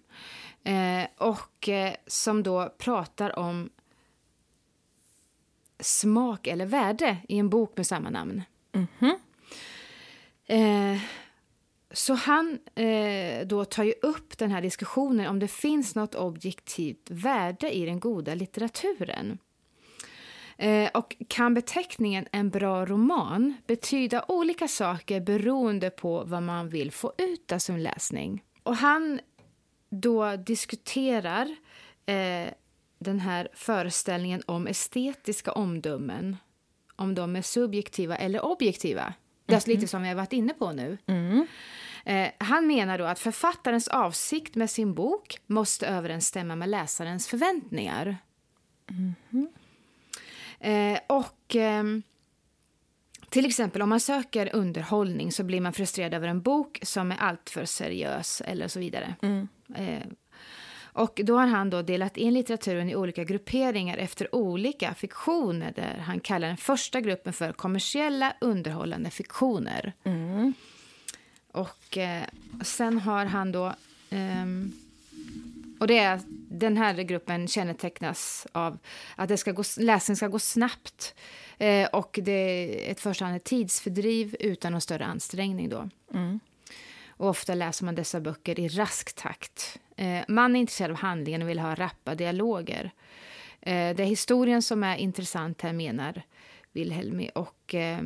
Eh, och eh, som då pratar om smak eller värde i en bok med samma namn. Eh, så han eh, då tar ju upp den här diskussionen om det finns något objektivt värde i den goda litteraturen. Eh, och kan beteckningen en bra roman betyda olika saker beroende på vad man vill få ut av sin läsning? Och han då diskuterar eh, den här föreställningen om estetiska omdömen. Om de är subjektiva eller objektiva. Det är lite som vi har varit inne på nu. Eh, han menar då att författarens avsikt med sin bok måste överensstämma med läsarens förväntningar. Eh, och ehm, till exempel om man söker underhållning så blir man frustrerad över en bok som är alltför seriös eller så vidare. Eh, Och då har han då delat in litteraturen i olika grupperingar efter olika fiktioner där han kallar den första gruppen för kommersiella underhållande fiktioner. Och eh, sen har han då... ehm, och det är, den här gruppen kännetecknas av att det ska gå, läsningen ska gå snabbt. Eh, och det är ett första hand ett tidsfördriv utan någon större ansträngning. Då. Och ofta läser man dessa böcker i rask takt. Eh, man är intresserad av handlingen och vill ha rappa dialoger. Eh, det är historien som är intressant här, menar Wilhelmi. Och eh,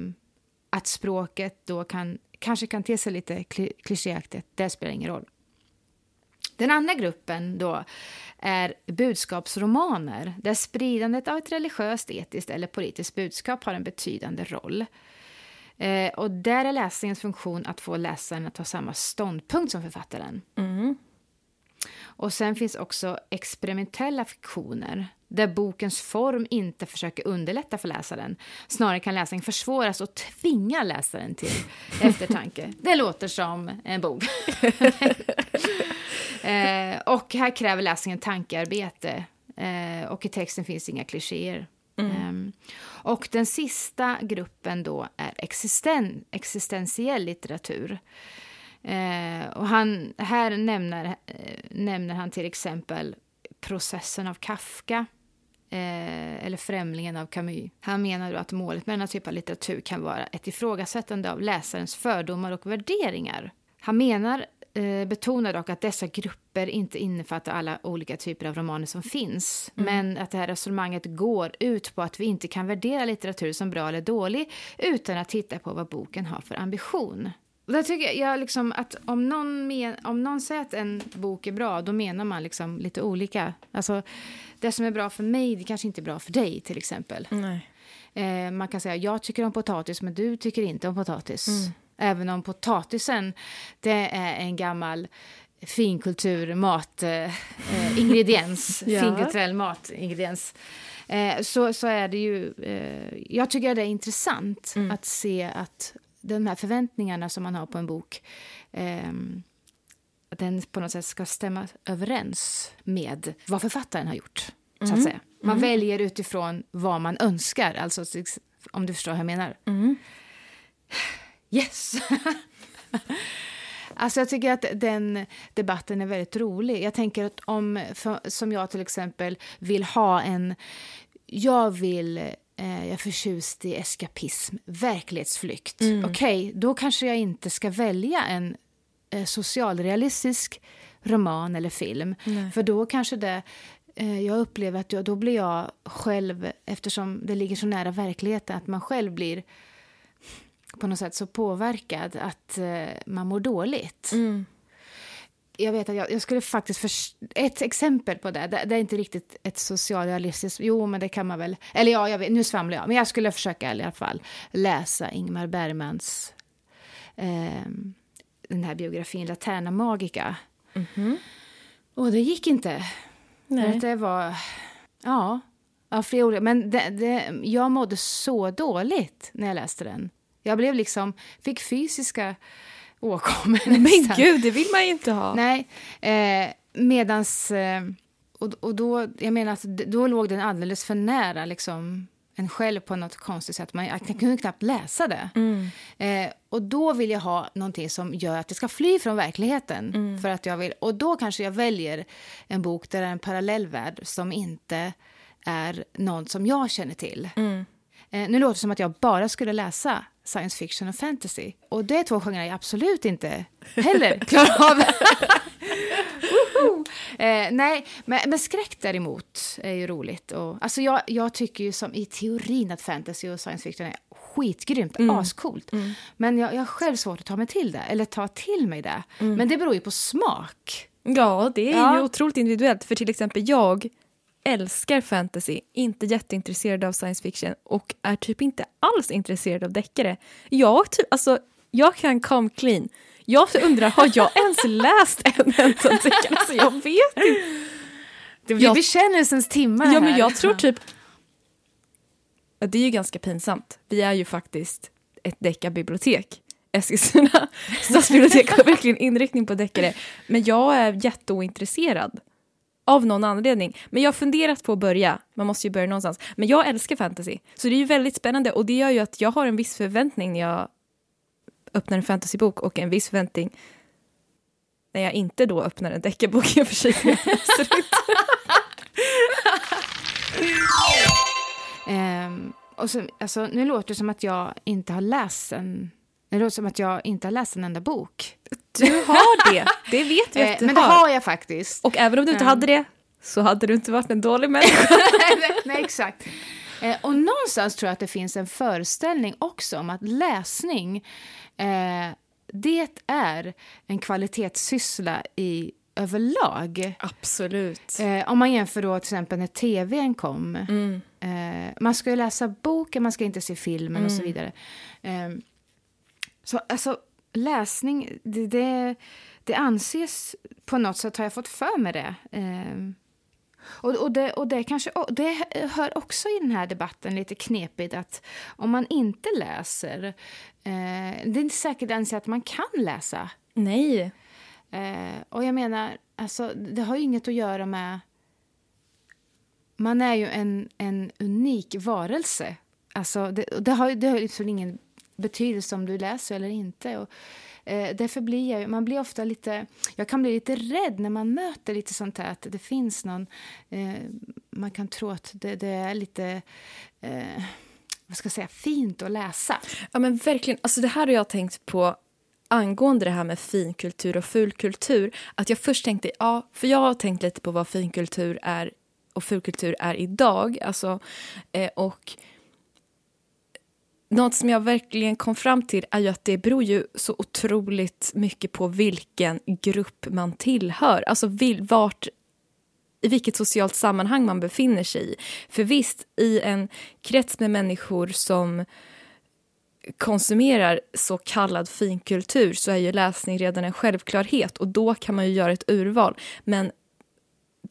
att språket då kan, kanske kan te sig lite kli- klichéaktigt, det spelar ingen roll. Den andra gruppen då är budskapsromaner där spridandet av ett religiöst, etiskt eller politiskt budskap har en betydande roll. Eh, och där är läsningens funktion att få läsaren att ta samma ståndpunkt som författaren. Och sen finns också experimentella fiktioner där bokens form inte försöker underlätta för läsaren. Snarare kan läsningen försvåras och tvinga läsaren till eftertanke. Det låter som en bok. eh, och här kräver läsningen tankearbete. Eh, och i texten finns inga klichéer. Ehm, och den sista gruppen då är existen, existentiell litteratur. Eh, och han, här nämner, eh, nämner han till exempel processen av Kafka eh, eller Främlingen av Camus. Han menar att målet med denna typ av litteratur kan vara ett ifrågasättande av läsarens fördomar och värderingar. Han menar, eh, betonar dock att dessa grupper inte innefattar alla olika typer av romaner som finns. Men att det här resonemanget går ut på att vi inte kan värdera litteratur som bra eller dålig utan att titta på vad boken har för ambition. Och där tycker jag, liksom att om någon, men, om någon säger att en bok är bra, då menar man liksom lite olika. Alltså, det som är bra för mig, det kanske inte är bra för dig till exempel. Nej. Eh, man kan säga, jag tycker om potatis, men du tycker inte om potatis. Även om potatisen, det är en gammal finkultur mat eh, eh, ingrediens, Ja. finkulturell matingrediens. Eh, så, så är det ju, eh, jag tycker det är intressant att se att de här förväntningarna som man har på en bok ehm, att den på något sätt ska stämma överens med vad författaren har gjort. Så att säga. Man väljer utifrån vad man önskar, alltså om du förstår hur jag menar. Yes! Alltså jag tycker att den debatten är väldigt rolig. Jag tänker att om, för, som jag till exempel, vill ha en... Jag vill... Eh, jag är förtjust i eskapism, verklighetsflykt. Okej, då kanske jag inte ska välja en eh, socialrealistisk roman eller film. För då kanske det... Eh, jag upplever att jag, då blir jag själv, eftersom det ligger så nära verkligheten, att man själv blir på något sätt så påverkad att eh, man mår dåligt. Jag vet att jag, jag skulle faktiskt... För, ett exempel på det, det, det är inte riktigt ett socialrealistiskt... Jo, men det kan man väl... Eller ja, jag vet, nu svamlar jag. Men jag skulle försöka i alla fall läsa Ingmar Bergmans eh, den här biografin Laterna Magica. Och det gick inte. Nej. Det var... Ja, av flera olika... Men det, det, jag mådde så dåligt när jag läste den. Jag blev liksom... Fick fysiska åkommor. Men gud, det vill man ju inte ha. Nej, eh, medans... Eh, och, och då, jag menar att då låg den alldeles för nära liksom, en själv på något konstigt sätt. Man, jag kunde knappt läsa det. Eh, och då vill jag ha någonting som gör att det ska fly från verkligheten. För att jag vill, och då kanske jag väljer en bok där det är en parallellvärld som inte är någon som jag känner till. Eh, nu låter det som att jag bara skulle läsa science fiction och fantasy. Och det är två genrer jag absolut inte heller klarar av. Eh, nej, men, men skräck däremot är ju roligt. Och, alltså jag, jag tycker ju som i teorin att fantasy och science fiction är skitgrymt, ascoolt. Men jag, jag har själv svårt att ta mig till det, eller ta till mig det. Men det beror ju på smak. Ja, det är Ja. ju otroligt individuellt. För till exempel jag älskar fantasy, inte jätteintresserad av science fiction och är typ inte alls intresserad av deckare. Jag, typ, alltså, jag kan come clean. Jag undrar, har jag ens läst en enda deckare? Alltså, jag vet inte. Det blir Jag- bekännelsens timmar Ja, men här. jag tror typ... Det är ju ganska pinsamt. Vi är ju faktiskt ett deckarbibliotek. Eskilstuna stadsbibliotek har verkligen inriktning på deckare. Men jag är jätteointresserad Av någon anledning. Men jag har funderat på att börja. Man måste ju börja någonstans. Men jag älskar fantasy. Så det är ju väldigt spännande. Och det gör ju att jag har en viss förväntning när jag öppnar en fantasybok och en viss förväntning när jag inte då öppnar en deckarbok jag inte. Ehm, och så, alltså, nu låter det som att jag inte har läst en... Det låter som att jag inte har läst en enda bok. Du har det. Det vet vi Eh, att du men det har. har jag faktiskt. Och även om du inte Ja. hade det så hade du inte varit en dålig människa. nej, nej, exakt. Eh, och någonstans tror jag att det finns en föreställning också om att läsning, eh, det är en kvalitetssyssla i överlag. Absolut. Eh, om man jämför då till exempel när tvn kom. Mm. Eh, man ska ju läsa boken, man ska inte se filmen och så Mm. vidare. Eh, så alltså, läsning, det, det, det anses på något sätt, har jag fått för mig det. Eh, och, och, det, och det kanske och det hör också i den här debatten lite knepigt att om man inte läser, eh, det är inte säkert ens att man kan läsa. Nej. Eh, och jag menar, alltså, det har ju inget att göra med... Man är ju en, en unik varelse. Alltså, det, det har, det har liksom ingen betydelse om du läser eller inte. Och, eh, därför blir jag, man blir ofta lite... Jag kan bli lite rädd när man möter lite sånt här. Att det finns någon... Eh, man kan tro att det, det är lite... Eh, vad ska jag säga? Fint att läsa. Ja men verkligen, alltså det här har jag tänkt på angående det här med finkultur och fulkultur. Att jag först tänkte, ja, för jag har tänkt lite på vad finkultur är och fulkultur är idag. Alltså, eh, och något som jag verkligen kom fram till är ju att det beror ju så otroligt mycket på vilken grupp man tillhör. Alltså vil, vart i vilket socialt sammanhang man befinner sig i. För visst, i en krets med människor som konsumerar så kallad finkultur så är ju läsning redan en självklarhet och då kan man ju göra ett urval. Men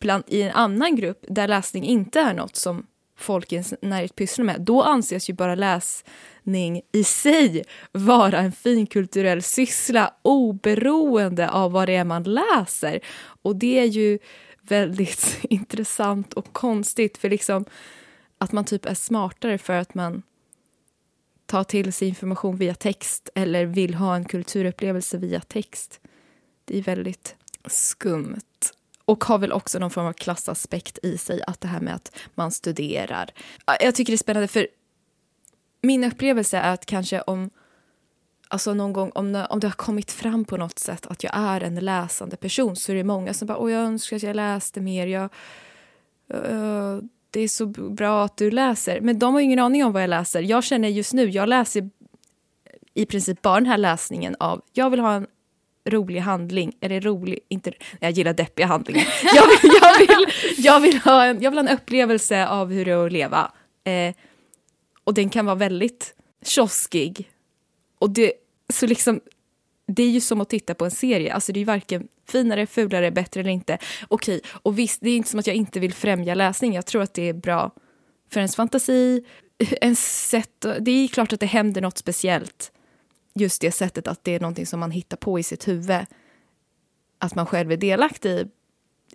bland, i en annan grupp där läsning inte är något som folk i ens närhet pysslar med, då anses ju bara läsning i sig vara en finkulturell syssla oberoende av vad det är man läser. Och det är ju väldigt intressant och konstigt för liksom att man typ är smartare för att man tar till sig information via text eller vill ha en kulturupplevelse via text. Det är väldigt skumt. Och har väl också någon form av klassaspekt i sig, att det här med att man studerar. Jag tycker det är spännande för min upplevelse är att kanske om Alltså någon gång om det, om det har kommit fram på något sätt att jag är en läsande person så är det många som bara Åh, jag önskar att jag läste mer. Jag, uh, det är så bra att du läser. Men de har ju ingen aning om vad jag läser. Jag känner just nu, jag läser i princip bara den här läsningen av jag vill ha en rolig handling. Eller rolig, inte, jag gillar deppiga handlingar. Jag vill, jag vill, jag vill, ha, en, jag vill ha en upplevelse av hur det är att leva. Eh, och den kan vara väldigt kioskig. Och det, så liksom, det är ju som att titta på en serie. Alltså det är ju varken finare, fulare, bättre eller inte. Okej, och visst, det är inte som att jag inte vill främja läsning. Jag tror att det är bra för ens fantasi. Ens sätt, det är klart att det händer något speciellt. Just det sättet att det är någonting som man hittar på i sitt huvud. Att man själv är delaktig i,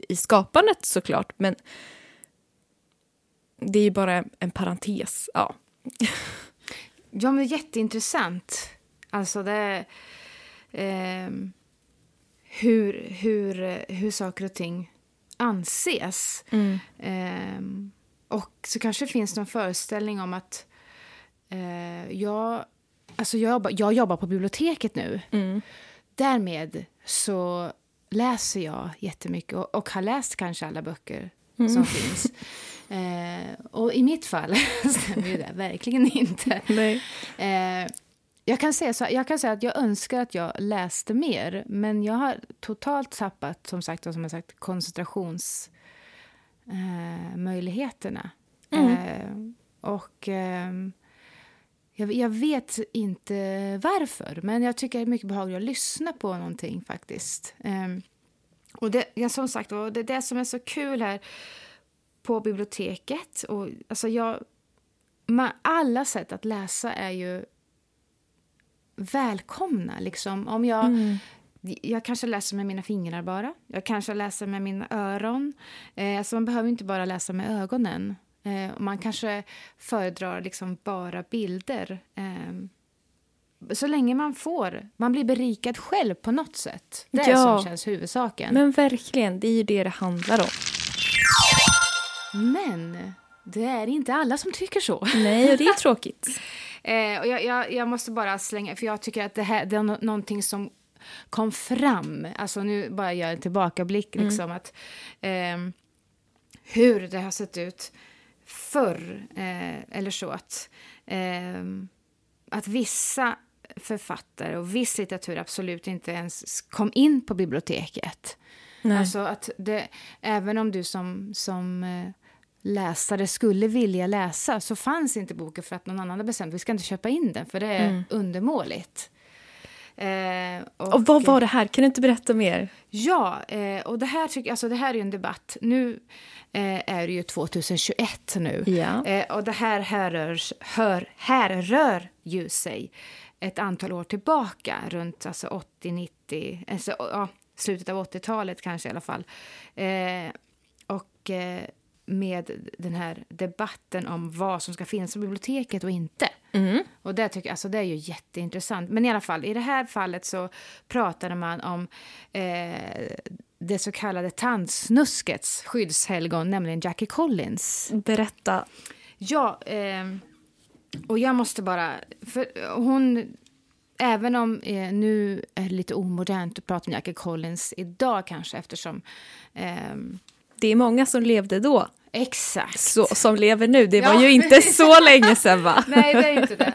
i skapandet såklart. Men det är ju bara en parentes. Ja. Ja, men jätteintressant. Alltså det... ehm, hur, hur, hur saker och ting anses. Ehm, och så kanske finns någon föreställning om att eh, jag, alltså jag, jobbar, jag jobbar på biblioteket nu. Därmed så läser jag jättemycket och, och har läst kanske alla böcker som finns. Eh, och i mitt fall stämmer ju det verkligen inte. Nej. Eh, jag, kan säga så, jag kan säga att jag önskar att jag läste mer men jag har totalt tappat som sagt, som jag sagt koncentrationsmöjligheterna. Eh, möjligheterna. eh, och ehm, jag, jag vet inte varför, men jag tycker det är mycket behagligt att lyssna på någonting faktiskt. Ehm, och det, ja, som sagt, och det är det som är så kul här på biblioteket. Och, alltså jag, man, alla sätt att läsa är ju välkomna. Liksom. Om jag jag kanske läser med mina fingrar bara. Jag kanske läser med mina öron. Eh, så man behöver inte bara läsa med ögonen. Eh, man kanske föredrar liksom bara bilder. Eh, så länge man får, man blir berikad själv på något sätt. Det är Ja. som känns huvudsaken. Men verkligen, det är ju det det handlar om. Men det är inte alla som tycker så. Nej, och det är tråkigt. Eh, och jag, jag, jag måste bara slänga, för jag tycker att det här det är nå- någonting som kom fram. Alltså nu bara gör en tillbakablick liksom att ehm, hur det har sett ut förr eh, eller så att ehm, att vissa författare och viss litteratur absolut inte ens kom in på biblioteket. Nej. Alltså att det, även om du som, som eh, läsare skulle vilja läsa så fanns inte boken för att någon annan hade bestämt vi ska inte köpa in den för det är undermåligt. Eh, Och vad var det här? Kan du inte berätta mer? Ja, eh, och det här, tycker, alltså det här är en debatt. Nu eh, är ju 2021 nu. Ja. Eh, och det här härrör, hör, härrör ju sig ett antal år tillbaka, runt alltså 80-90, alltså, ja, slutet av 80-talet kanske i alla fall. Eh, och eh, med den här debatten om vad som ska finnas på biblioteket och inte. Och det, tycker, alltså det är ju jätteintressant. Men i alla fall, i det här fallet så pratade man om eh, det så kallade tandsnuskets skyddshelgon, nämligen Jackie Collins. Berätta. Ja, ehm, och jag måste bara... För hon... Även om eh, nu är det lite omodernt att prata om Jackie Collins idag kanske eftersom... ehm, Det är många som levde då, exakt. så, som lever nu. Det var Ja. ju inte så länge sedan, va? Nej, det är inte det.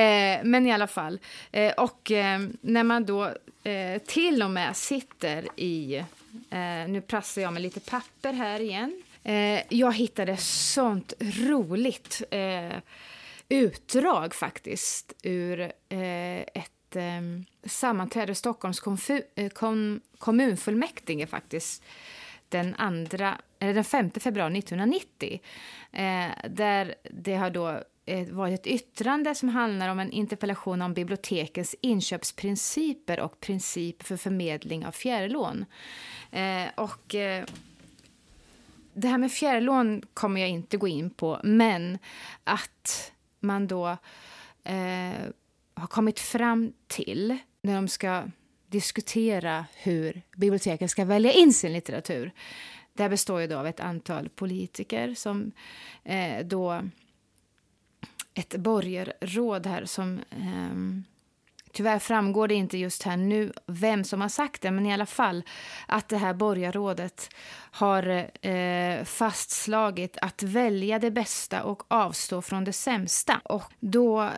Eh, men i alla fall. Eh, och eh, när man då eh, till och med sitter i... Eh, nu prassar jag med lite papper här igen. Eh, jag hittade sånt roligt eh, utdrag faktiskt ur eh, ett eh, sammanträde i Stockholms eh, kom- kommunfullmäktige faktiskt den, andra, eller den 5 februari 1990. Eh, där det har då Eh, var ett yttrande som handlar om en interpellation om bibliotekens inköpsprinciper och principer för förmedling av fjärrlån. Eh, och eh, det här med fjärrlån kommer jag inte gå in på, men att man då eh, har kommit fram till, när de ska diskutera hur biblioteken ska välja in sin litteratur. Det här består ju då av ett antal politiker som eh, då ett borgarråd här som ehm, Tyvärr framgår det inte just här nu vem som har sagt det, men i alla fall att det här borgarrådet har eh, fastslagit att välja det bästa och avstå från det sämsta. Och då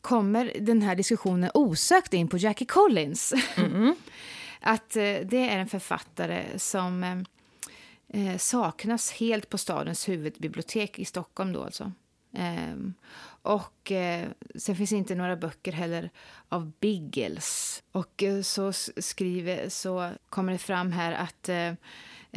kommer den här diskussionen osökt in på Jackie Collins. att eh, det är en författare som eh, eh, saknas helt på stadens huvudbibliotek i Stockholm. Då alltså. Ehm, och eh, sen finns inte några böcker heller av Biggles. Och eh, så skriver, så kommer det fram här att eh,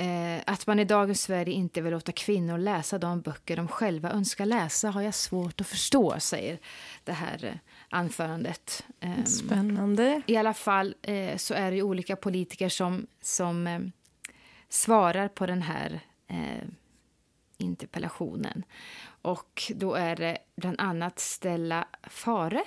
eh, att man i dagens Sverige inte vill låta kvinnor läsa de böcker de själva önskar läsa har jag svårt att förstå, säger det här eh, anförandet. Ehm, Spännande. i alla fall eh, så är det olika politiker som, som svarar på den här interpellationen. Och då är det bland annat Stella Fare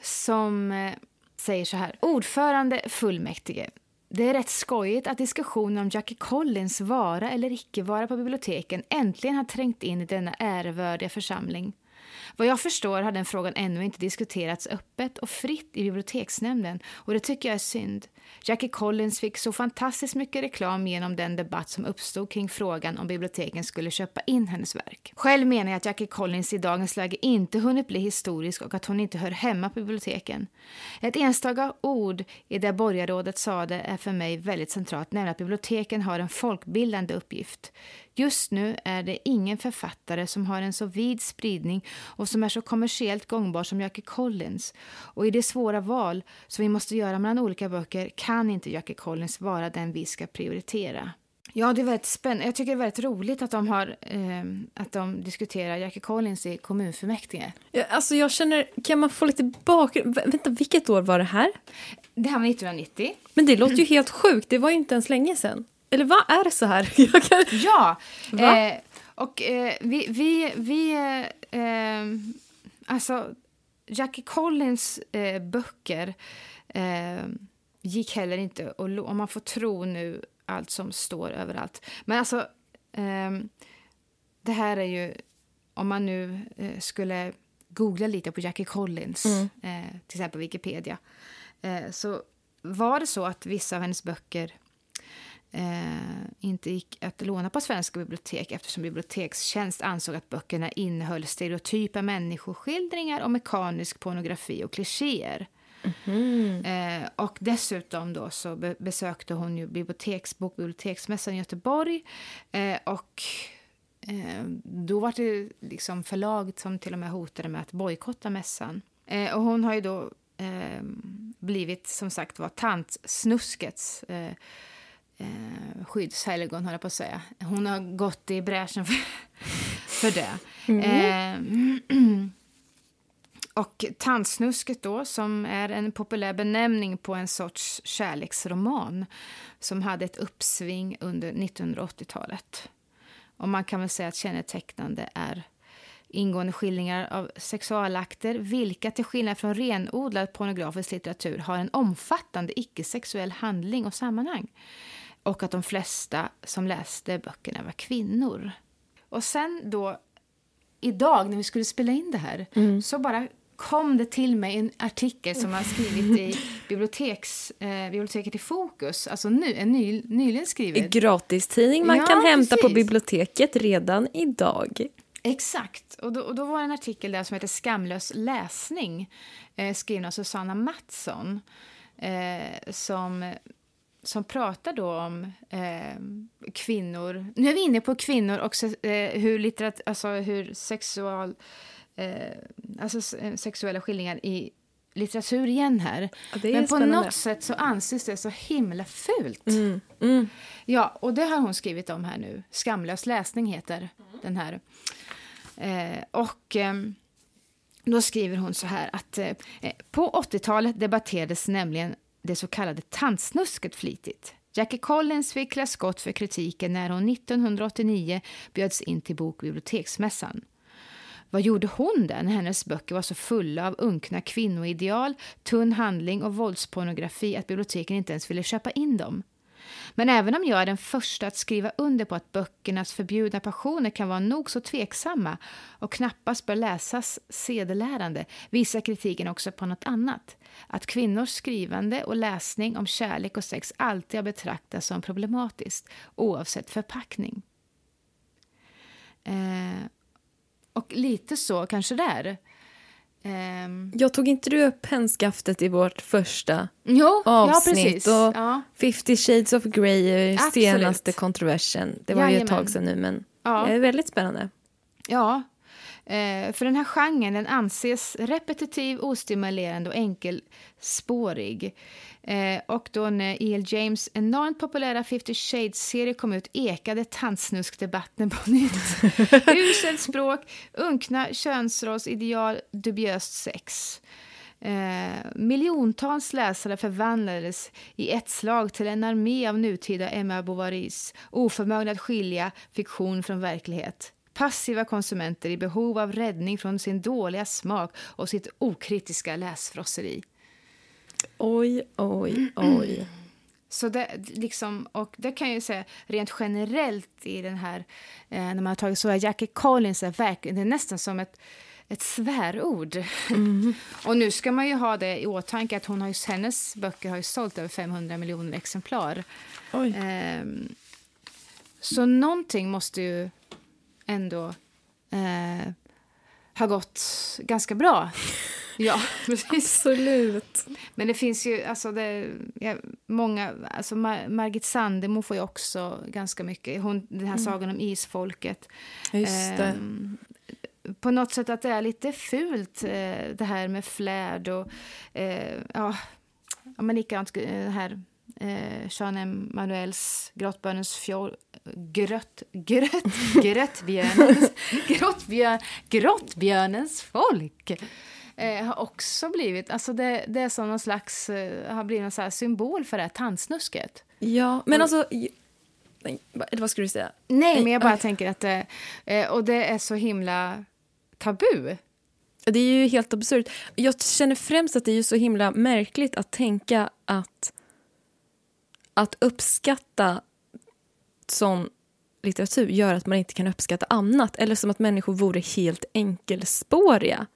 som eh, säger så här. Ordförande fullmäktige. Det är rätt skojigt att diskussionen om Jackie Collins vara eller icke vara på biblioteken äntligen har trängt in i denna ärevördiga församling. Vad jag förstår har den frågan ännu inte diskuterats öppet och fritt i biblioteksnämnden och det tycker jag är synd. Jackie Collins fick så fantastiskt mycket reklam genom den debatt som uppstod kring frågan om biblioteken skulle köpa in hennes verk. Själv menar jag att Jackie Collins i dagens läge inte hunnit bli historisk och att hon inte hör hemma på biblioteken. Ett enstaka ord i det borgarrådet sade är för mig väldigt centralt, nämligen att biblioteken har en folkbildande uppgift. Just nu är det ingen författare som har en så vid spridning och som är så kommersiellt gångbar som Jackie Collins. Och i det svåra val som vi måste göra mellan olika böcker kan inte Jackie Collins vara den vi ska prioritera. Ja, det är väldigt spännande. Jag tycker det är väldigt roligt att de, har, eh, att de diskuterar Jackie Collins i kommunfullmäktige. Ja, alltså jag känner, kan man få lite bakgrund? Vä- Vänta, vilket år var det här? Det här var 1990. Men det låter ju helt sjukt, det var ju inte ens länge sedan. Eller vad är det så här? Kan... Ja! Eh, och eh, vi... vi, vi eh, alltså, Jackie Collins eh, böcker eh, gick heller inte att om man får tro nu allt som står överallt. Men alltså, ehm, det här är ju... Om man nu eh, skulle googla lite på Jackie Collins, eh, till exempel Wikipedia, så var det så att vissa av hennes böcker eh, inte gick att låna på svenska bibliotek eftersom Bibliotekstjänst ansåg att böckerna innehöll stereotypa människoskildringar och mekanisk pornografi och klichéer. Eh, och dessutom då så be- besökte hon ju biblioteksbok, biblioteksmässan i Göteborg. Eh, och eh, då var det liksom förlag som till och med hotade med att bojkotta mässan. Eh, och hon har ju då eh, blivit som sagt var tantsnuskets eh, skyddshelgon, höll jag på att säga. Hon har gått i bräschen för, för det. Eh, och tantsnusket då, som är en populär benämning på en sorts kärleksroman som hade ett uppsving under 1980-talet. Och man kan väl säga att kännetecknande är ingående skildringar av sexualakter vilka till skillnad från renodlad pornografisk litteratur har en omfattande icke-sexuell handling och sammanhang. Och att de flesta som läste böckerna var kvinnor. Och sen då, idag när vi skulle spela in det här, så bara kom det till mig en artikel som har skrivit i biblioteks, eh, biblioteket i Fokus, alltså nu, en ny, nyligen skriven. Gratistidning man Ja, kan hämta på precis. biblioteket redan idag. Exakt. Och då, och då var det en artikel där som heter Skamlös läsning eh, skriven av Susanna Mattsson eh, som, som pratar då om eh, kvinnor. Nu är vi inne på kvinnor och eh, hur, litterat, alltså hur sexual, eh, alltså eh, sexuella skildringar i litteratur igen här. Men på spännande. något sätt så anses det så himla fult. Mm, mm. Ja, och det har hon skrivit om här nu. Skamlös läsning heter den här. Eh, och ehm, då skriver hon så här att eh, på 80-talet debatterades nämligen det så kallade tantsnusket flitigt. Jackie Collins fick klä skott för kritiken när hon 1989 bjöds in till bokbiblioteksmässan. Vad gjorde hon där när hennes böcker var så fulla av unkna kvinnoideal, tunn handling och våldspornografi att biblioteken inte ens ville köpa in dem? Men även om jag är den första att skriva under på att böckernas förbjudna passioner kan vara nog så tveksamma och knappast bör läsas sedelärande visar kritiken också på något annat. Att kvinnors skrivande och läsning om kärlek och sex alltid har betraktats som problematiskt, oavsett förpackning. Eh, och lite så kanske där. Ehm, Jag tog inte du upp pennskaftet i vårt första jo, ja avsnitt? precis. och Ja. 50 shades of Grey är Absolut. senaste kontroversen. Det var ju ett Jajamän. tag sedan nu, men Ja. det är väldigt spännande. Ja, eh, för den här genren den anses repetitiv, ostimulerande och enkelspårig. Eh, och då när E.L. James enormt populära 50 Shades-serie kom ut ekade tantsnuskdebatten på nytt. Uselt språk, unkna könsrollsideal, dubiöst sex. Eh, miljontals läsare förvandlades i ett slag till en armé av nutida Emma Bovarys oförmögna att skilja fiktion från verklighet. Passiva konsumenter i behov av räddning från sin dåliga smak och sitt okritiska läsfrosseri. Oj, oj, oj. Så det, liksom, och det kan jag säga rent generellt i den här, eh, när man har tagit så här, Jackie Collins är verkligen, det är nästan som ett, ett svärord. och nu ska man ju ha det i åtanke att hon har ju, hennes böcker har ju sålt över 500 miljoner exemplar. Ehm, så någonting måste ju ändå eh, ha gått ganska bra. Ja, precis. Absolut. Men det finns ju, alltså det, ja, många, alltså Mar- Margit Sandemo får ju också ganska mycket, hon, den här sagan om isfolket. Just. Ehm, på något sätt att det är lite fult, eh, det här med flärd och, eh, ja, men likadant eh, här eh, Jean Emanuels Grottbjörnens fjol... Grött... Grött... Grottbjörnens... Grottbjörn, grottbjörnens folk eh, har också blivit... Alltså det, det är som någon slags... Eh, har blivit en så symbol för det här tandsnusket. Ja, men alltså... Nej, vad skulle du säga? Nej, men jag bara Oj. tänker att det... Eh, och det är så himla tabu. Det är ju helt absurt. Jag känner främst att det är så himla märkligt att tänka att att uppskatta sån litteratur gör att man inte kan uppskatta annat. Eller som att människor vore helt enkelspåriga.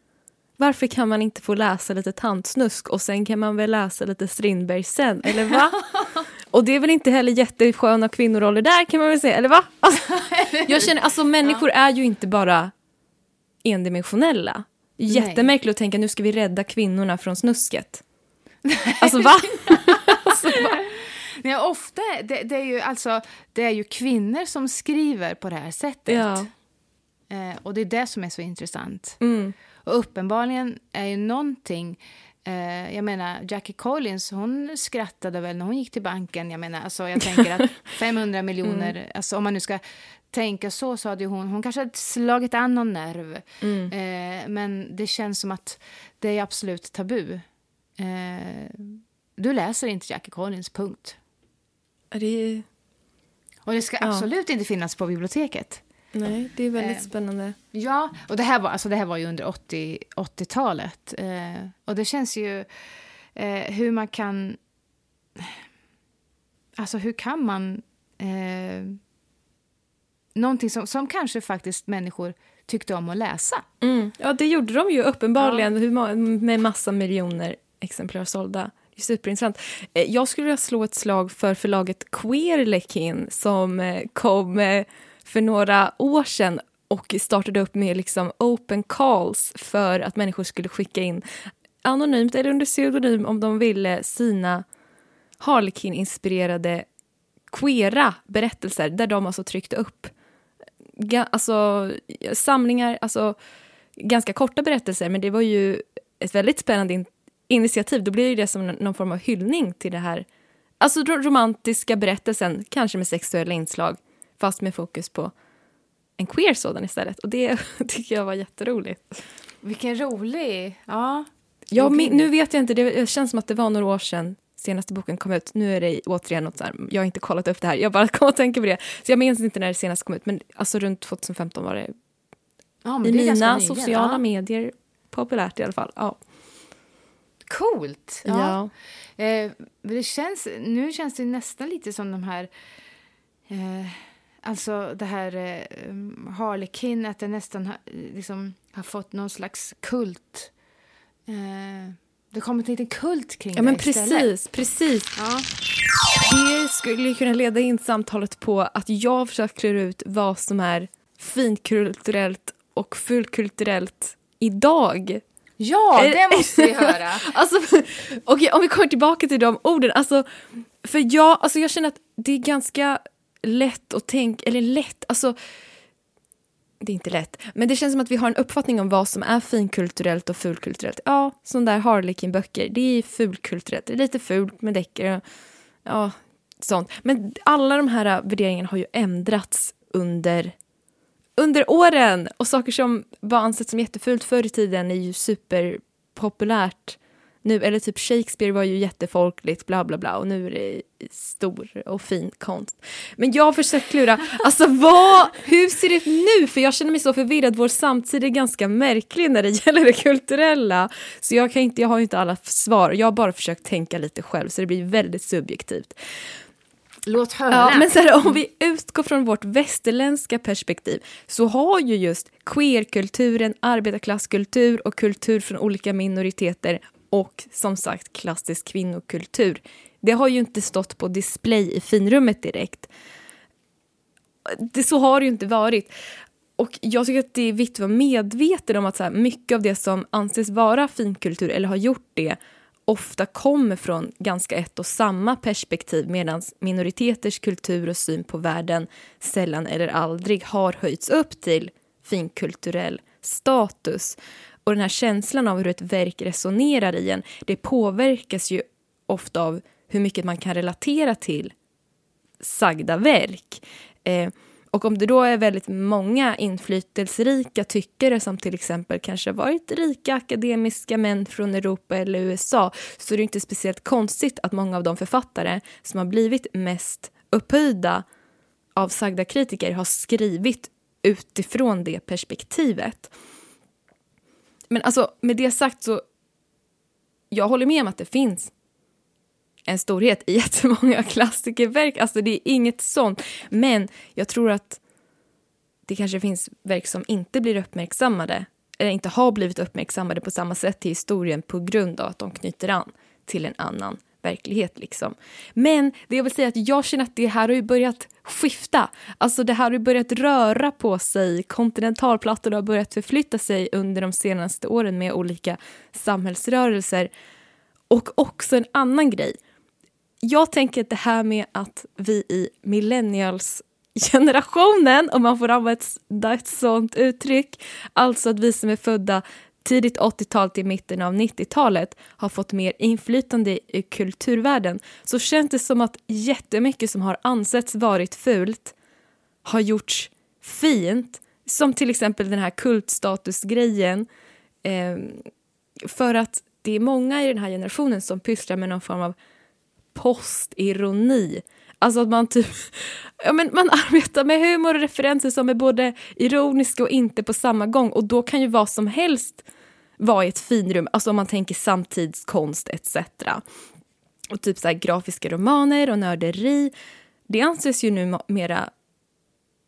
Varför kan man inte få läsa lite tantsnusk och sen kan man väl läsa lite Strindberg sen, eller va? Och det är väl inte heller jättesköna kvinnoroller där kan man väl säga, eller va? Alltså, jag känner, alltså människor är ju inte bara endimensionella. Jättemärkligt att tänka nu ska vi rädda kvinnorna från snusket. Alltså va? alltså, va? Nej, ofta det, det är ju alltså det är ju kvinnor som skriver på det här sättet. Ja. Eh, och det är det som är så intressant. Mm. Och uppenbarligen är ju någonting... Eh, jag menar, Jackie Collins hon skrattade väl när hon gick till banken. Jag menar, alltså, jag tänker att 500 miljoner... Mm. Alltså, om man nu ska tänka så, så hade ju hon... Hon kanske hade slagit an någon nerv. Mm. Eh, men det känns som att det är absolut tabu. Eh, du läser inte Jackie Collins, punkt. Det Och det ska Ja. absolut inte finnas på biblioteket. Nej, det är väldigt Eh. spännande. Ja, och det här var, alltså det här var ju under 80, 80-talet. Eh, och det känns ju eh, hur man kan... Alltså hur kan man... Eh, någonting som, som kanske faktiskt människor tyckte om att läsa. Mm. Ja, det gjorde de ju uppenbarligen ma- med massa miljoner exemplar sålda. Det är superintressant. Eh, Jag skulle vilja slå ett slag för förlaget Queerlekin som eh, kom eh, för några år sedan och startade upp med liksom open calls för att människor skulle skicka in anonymt eller under pseudonym om de ville sina Harlequin-inspirerade queera berättelser där de alltså tryckte upp alltså, samlingar, alltså ganska korta berättelser, men det var ju ett väldigt spännande in- initiativ. Då blir det som någon form av hyllning till det här alltså romantiska berättelsen, kanske med sexuella inslag, fast med fokus på en queer sådan istället. Och det tycker jag var jätteroligt. Vilken rolig... Ja. Ja, min, nu vet jag inte, det känns som att det var några år sedan senaste boken kom ut. Nu är det återigen något så här, jag har inte kollat upp det här, jag bara kom att tänka på det. Så jag minns inte när det senast kom ut, men alltså runt 2015 var det ja i det mina sociala ja. medier populärt i alla fall. Ja. Coolt! Ja. Ja. Eh, det känns, nu känns det nästan lite som de här... Eh, alltså det här eh, Harlequin, att det nästan har, liksom, har fått någon slags kult. Eh, det kommer en liten kult kring ja, men det istället. precis, precis. Ja. Det skulle kunna leda in samtalet på att jag försöker klura ut vad som är finkulturellt och fullkulturellt idag. ja, Är- det måste vi höra. Alltså, okej, om vi kommer tillbaka till de orden. Alltså, för jag, alltså jag känner att det är ganska lätt att tänka, eller lätt, alltså det är inte lätt, men det känns som att vi har en uppfattning om vad som är finkulturellt och fulkulturellt. Ja, sån där Harlequin-böcker, det är fulkulturellt. Det är lite fult med deckare och ja, sånt. Men alla de här värderingarna har ju ändrats under under åren. Och saker som var ansett som jättefult förr i tiden är ju superpopulärt nu. Eller typ Shakespeare var ju jättefolkligt, bla bla bla. Och nu är det stor och fin konst. Men jag har försökt klura, alltså vad, hur ser det ut nu? För jag känner mig så förvirrad. Vår samtid är ganska märklig när det gäller det kulturella. Så jag, kan inte, jag har ju inte alla svar. Jag har bara försökt tänka lite själv, så det blir väldigt subjektivt. Låt höra. Ja, men så här, om vi utgår från vårt västerländska perspektiv så har ju just queerkulturen, arbetarklasskultur och kultur från olika minoriteter och som sagt klassisk kvinnokultur. Det har ju inte stått på display i finrummet direkt. Det, så har det ju inte varit. Och jag tycker att det är viktigt att vara medveten om att så här, mycket av det som anses vara finkultur, eller har gjort det, ofta kommer från ganska ett och samma perspektiv medan minoriteters kultur och syn på världen sällan eller aldrig har höjts upp till finkulturell status. Och den här känslan av hur ett verk resonerar i en, det påverkas ju ofta av hur mycket man kan relatera till sagda verk. Eh, och om det då är väldigt många inflytelserika tyckare som till exempel kanske varit rika akademiska män från Europa eller USA så är det inte speciellt konstigt att många av de författare som har blivit mest upphöjda av sagda kritiker har skrivit utifrån det perspektivet. Men alltså, med det sagt så... Jag håller med om att det finns en storhet i jättemånga klassikerverk. Alltså det är inget sånt. Men jag tror att det kanske finns verk som inte blir uppmärksammade eller inte har blivit uppmärksammade på samma sätt i historien på grund av att de knyter an till en annan verklighet. Liksom. Men det jag vill säga att jag känner att det här har ju börjat skifta. Alltså det här har ju börjat röra på sig. Kontinentalplattorna har börjat förflytta sig under de senaste åren med olika samhällsrörelser. Och också en annan grej. Jag tänker att det här med att vi i millennials generationen, om man får använda ett sånt uttryck, alltså att vi som är födda tidigt 80-tal till mitten av 90-talet har fått mer inflytande i kulturvärlden så känns det som att jättemycket som har ansetts varit fult har gjorts fint. Som till exempel den här kultstatusgrejen. Eh, för att det är många i den här generationen som pysslar med någon form av postironi. Alltså att man typ, ja men man arbetar med humor och referenser som är både ironiska och inte på samma gång och då kan ju vad som helst vara i ett finrum, alltså om man tänker samtidskonst etc. Och typ så grafiska romaner och nörderi, det anses ju numera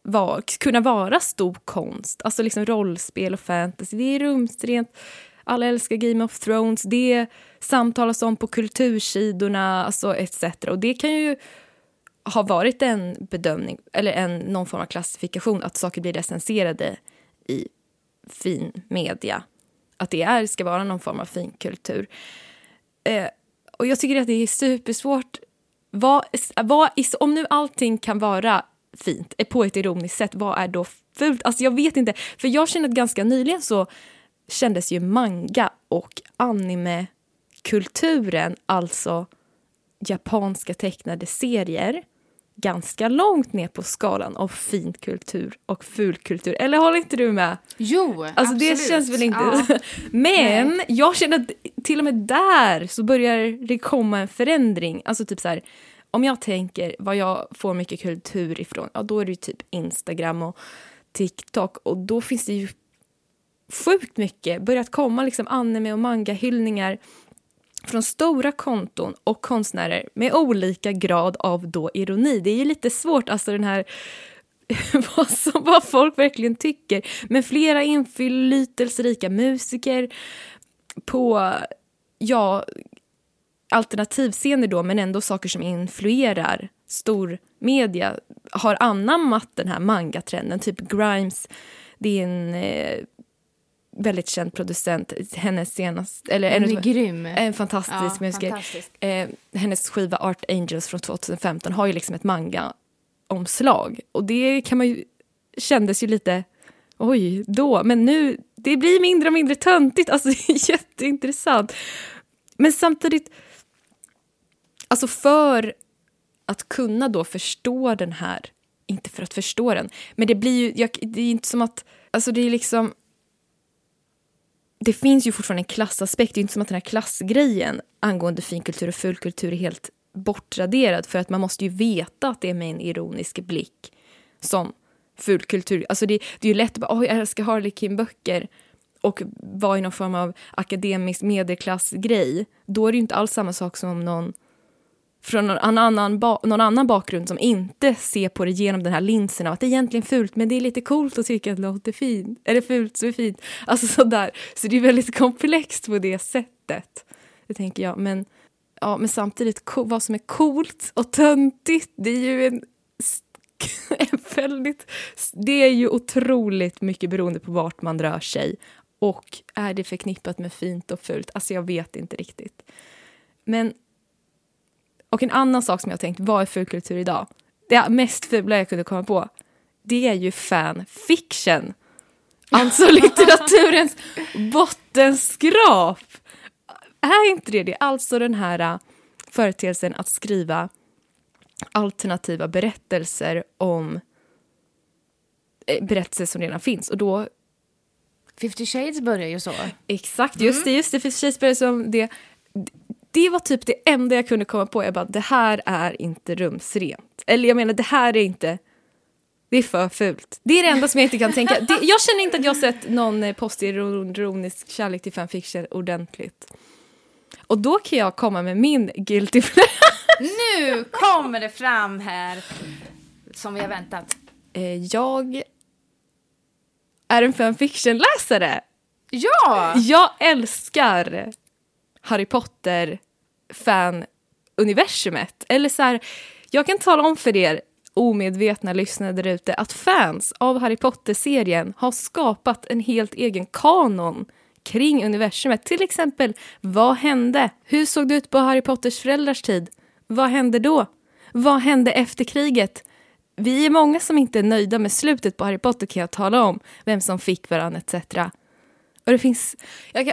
var, kunna vara stor konst. Alltså liksom rollspel och fantasy, det är rumsrent. Alla älskar Game of Thrones, det samtalas om på kultursidorna alltså etc. Och det kan ju ha varit en bedömning, eller en, någon form av klassifikation, att saker blir recenserade i fin media att det är, ska vara någon form av finkultur. Eh, och jag tycker att det är supersvårt. Vad, vad, om nu allting kan vara fint eh, på ett ironiskt sätt, vad är då fult? Alltså jag vet inte, för jag känner att ganska nyligen så kändes ju manga och animekulturen alltså japanska tecknade serier, ganska långt ner på skalan av fin kultur och fulkultur. Eller håller inte du med? Jo, alltså, absolut. Det känns väl inte... Ja. Men Nej. jag känner att till och med där så börjar det komma en förändring. Alltså typ så här, om jag tänker vad jag får mycket kultur ifrån, ja då är det ju typ Instagram och TikTok och då finns det ju sjukt mycket, börjat komma liksom anime och manga-hyllningar från stora konton och konstnärer med olika grad av då ironi. Det är ju lite svårt, alltså den här vad, som, vad folk verkligen tycker. Men flera inflytelserika musiker på, ja, alternativscener då, men ändå saker som influerar stor media har anammat den här mangatrenden, Typ Grimes, det är en eh, väldigt känd producent. Hennes senaste... Eller, en, är grym. en fantastisk Ja, musiker. fantastisk. Eh, hennes skiva Art Angels från 2015 har ju liksom ett manga-omslag. Och det kan man ju... kändes ju lite... Oj, då. Men nu... Det blir mindre och mindre töntigt. Alltså, det är jätteintressant. Men samtidigt... Alltså för att kunna då förstå den här... Inte för att förstå den, men det blir ju... Jag, det är inte som att... Alltså det är liksom det finns ju fortfarande en klassaspekt. Det är inte som att den här klassgrejen angående finkultur och fulkultur är helt bortraderad för att man måste ju veta att det är med en ironisk blick som fulkultur. Alltså det, det är ju lätt att bara, oh, jag älskar Harlequin-böcker och vara i någon form av akademisk medelklassgrej. Då är det ju inte alls samma sak som om någon från någon annan, någon annan bakgrund som inte ser på det genom den här linsen av att det är egentligen fult men det är lite coolt att tycka att något är fint. Eller fult så är fint. Alltså sådär. Så det är väldigt komplext på det sättet. Det tänker jag. Men, ja, men samtidigt, vad som är coolt och töntigt, det är ju en, en väldigt... Det är ju otroligt mycket beroende på vart man rör sig. Och är det förknippat med fint och fult? Alltså jag vet inte riktigt. Men och en annan sak som jag tänkt, vad är fulkultur idag? Det mest fula jag kunde komma på, det är ju fanfiction. Alltså litteraturens bottenskrap. Är inte det det? Alltså den här uh, företeelsen att skriva alternativa berättelser om eh, berättelser som redan finns. Och då, 50 shades börjar ju så. exakt, just det, just det, för Shakespeare som det, det var typ det enda jag kunde komma på. Jag bara, det här är inte rumsrent. Eller jag menar, det här är inte, det är för fult. Det är det enda som jag inte kan tänka. Det, jag känner inte att jag har sett någon eh, postironisk kärlek till fanfiction ordentligt. Och då kan jag komma med min guilty pleasure. Nu kommer det fram här, som vi har väntat. Eh, Jag är en fanfiction-läsare. Ja! Jag älskar Harry fan-universumet. Eller så här, jag kan tala om för er omedvetna lyssnare där ute att fans av Harry Potter-serien har skapat en helt egen kanon kring universumet. Till exempel, vad hände? Hur såg det ut på Harry Potters föräldrars tid? Vad hände då? Vad hände efter kriget? Vi är många som inte är nöjda med slutet på Harry Potter kan jag tala om. Vem som fick varandra etc. Och det finns,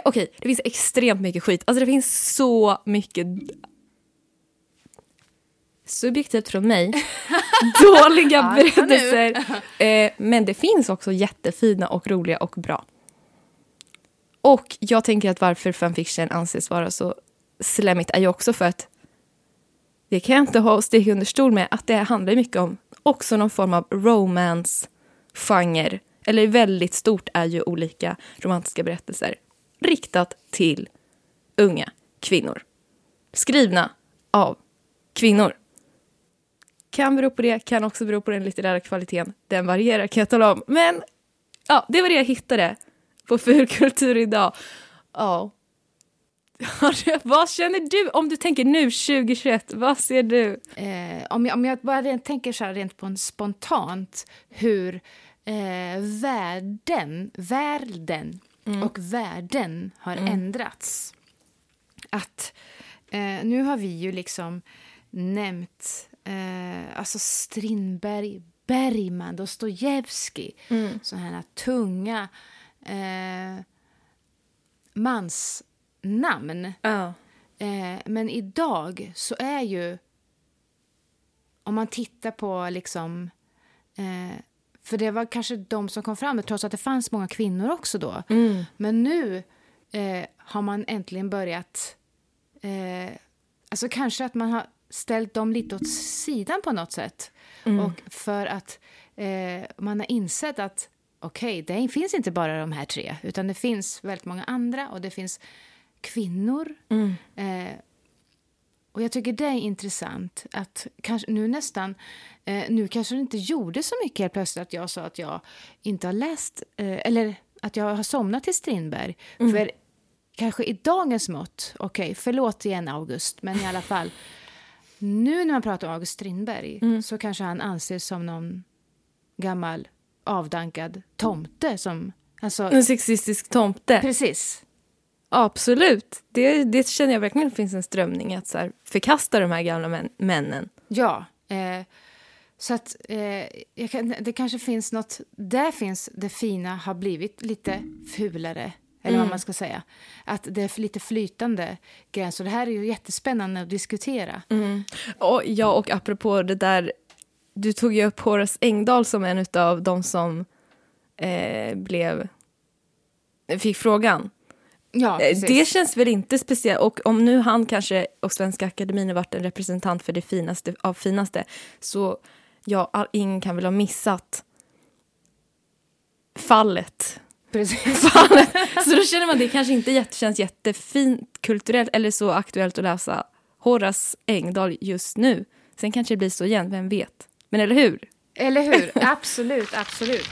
okej, det finns extremt mycket skit. Alltså det finns så mycket subjektivt från mig, dåliga berättelser. Eh, men det finns också jättefina och roliga och bra. Och jag tänker att varför fanfiction anses vara så slemmigt är ju också för att det kan jag inte ha och sticka under stol med att det handlar mycket om också någon form av romance-genre. Eller väldigt stort är ju olika romantiska berättelser riktat till unga kvinnor. Skrivna av kvinnor. Kan bero på det, kan också bero på den litterära kvaliteten. Den varierar kan jag tala om. Men ja, det var det jag hittade på Fulkultur idag. Ja. vad känner du? Om du tänker nu 2021, vad ser du? Eh, om, jag, om jag bara rent, tänker så här rent på en spontant hur eh, världen, världen och världen har ändrats. Att eh, nu har vi ju liksom nämnt eh, alltså Strindberg, Bergman, Dostojevskij. Mm. Sådana här tunga eh, mansnamn. Ja. Eh, men idag så är ju... Om man tittar på liksom... Eh, för det var kanske de som kom fram, trots att det fanns många kvinnor också då. Men nu eh, har man äntligen börjat... Eh, alltså kanske att man har ställt dem lite åt sidan på något sätt. Och för att eh, man har insett att okej, det finns inte bara de här tre, utan det finns väldigt många andra och det finns kvinnor. Eh, och jag tycker det är intressant att kanske, nu nästan, eh, nu kanske det inte gjorde så mycket helt plötsligt att jag sa att jag inte har läst, eh, eller att jag har somnat till Strindberg. För kanske i dagens mått, okej, förlåt igen August, men i alla fall, nu när man pratar om August Strindberg så kanske han anses som någon gammal avdankad tomte som, alltså, En sexistisk tomte. precis. Absolut. Det, det känner jag verkligen finns en strömning att så här, förkasta de här gamla män, männen. Ja. Eh, så att eh, kan, det kanske finns något... Där finns det fina har blivit lite fulare. Eller vad man ska säga. Att det är lite flytande gränser. Det här är ju jättespännande att diskutera. Och, ja, och apropå det där, du tog ju upp Horace Engdahl som en av de som eh, blev, fick frågan. Ja, Eh. Det känns väl inte speciellt, och om nu han kanske och Svenska Akademin har varit en representant för det finaste av finaste, så ja, all, ingen kan väl ha missat fallet. precis. fallet. Så då känner man det kanske inte jätte, känns jättefint kulturellt eller så aktuellt att läsa Horace Engdahl just nu. Sen kanske det blir så igen, vem vet? Men eller hur? Eller hur? Absolut, absolut.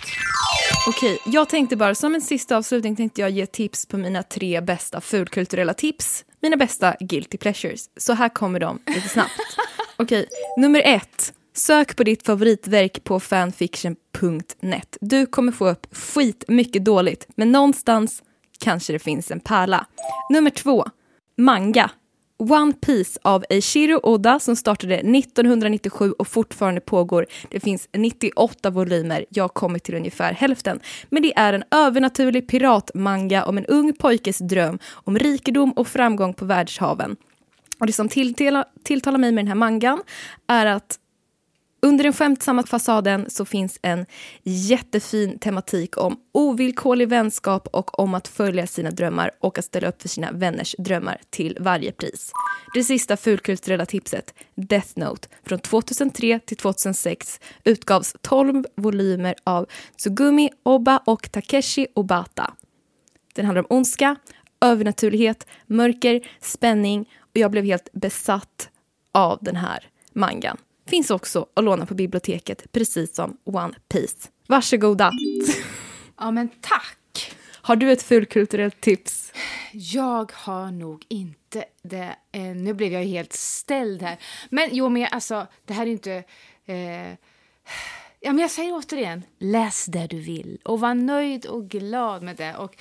Okej, jag tänkte bara som en sista avslutning tänkte jag ge tips på mina tre bästa fulkulturella tips. Mina bästa guilty pleasures. Så här kommer de lite snabbt. Okej, nummer ett. Sök på ditt favoritverk på fanfiction.net. Du kommer få upp skit mycket dåligt, men någonstans kanske det finns en pärla. Nummer två. Manga. One Piece av Eiichiro Oda som startade 1997 och fortfarande pågår. Det finns 98 volymer, jag har kommit till ungefär hälften. Men det är en övernaturlig piratmanga om en ung pojkes dröm om rikedom och framgång på världshaven. Och det som tilltala, tilltalar mig med den här mangan är att under den skämtsamma fasaden så finns en jättefin tematik om ovillkorlig vänskap och om att följa sina drömmar och att ställa upp för sina vänners drömmar till varje pris. Det sista fulkulturella tipset, Death Note, från 2003 till 2006 utgavs 12 volymer av Tsugumi Oba och Takeshi Obata. Den handlar om ondska, övernaturlighet, mörker, spänning och jag blev helt besatt av den här mangan. Finns också att låna på biblioteket, precis som One Piece. Varsågoda! Ja, men tack! Har du ett fulkulturellt tips? Jag har nog inte det. Eh, nu blev jag helt ställd här. Men jo, men alltså, det här är inte... Eh, ja, men jag säger återigen, läs det du vill och var nöjd och glad med det. Och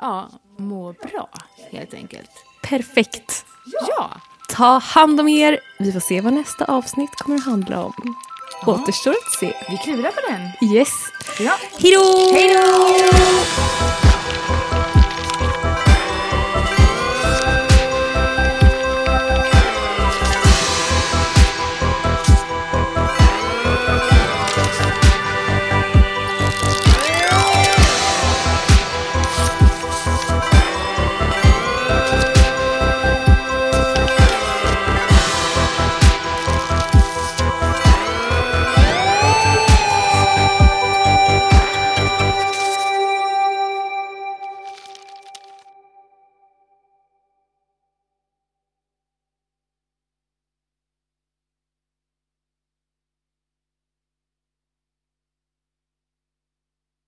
ja, må bra, helt enkelt. Perfekt! Ja! Ta hand om er. Vi får se vad nästa avsnitt kommer att handla om. Återstår att se. Vi klurar på den. Yes. Ja. Hej då!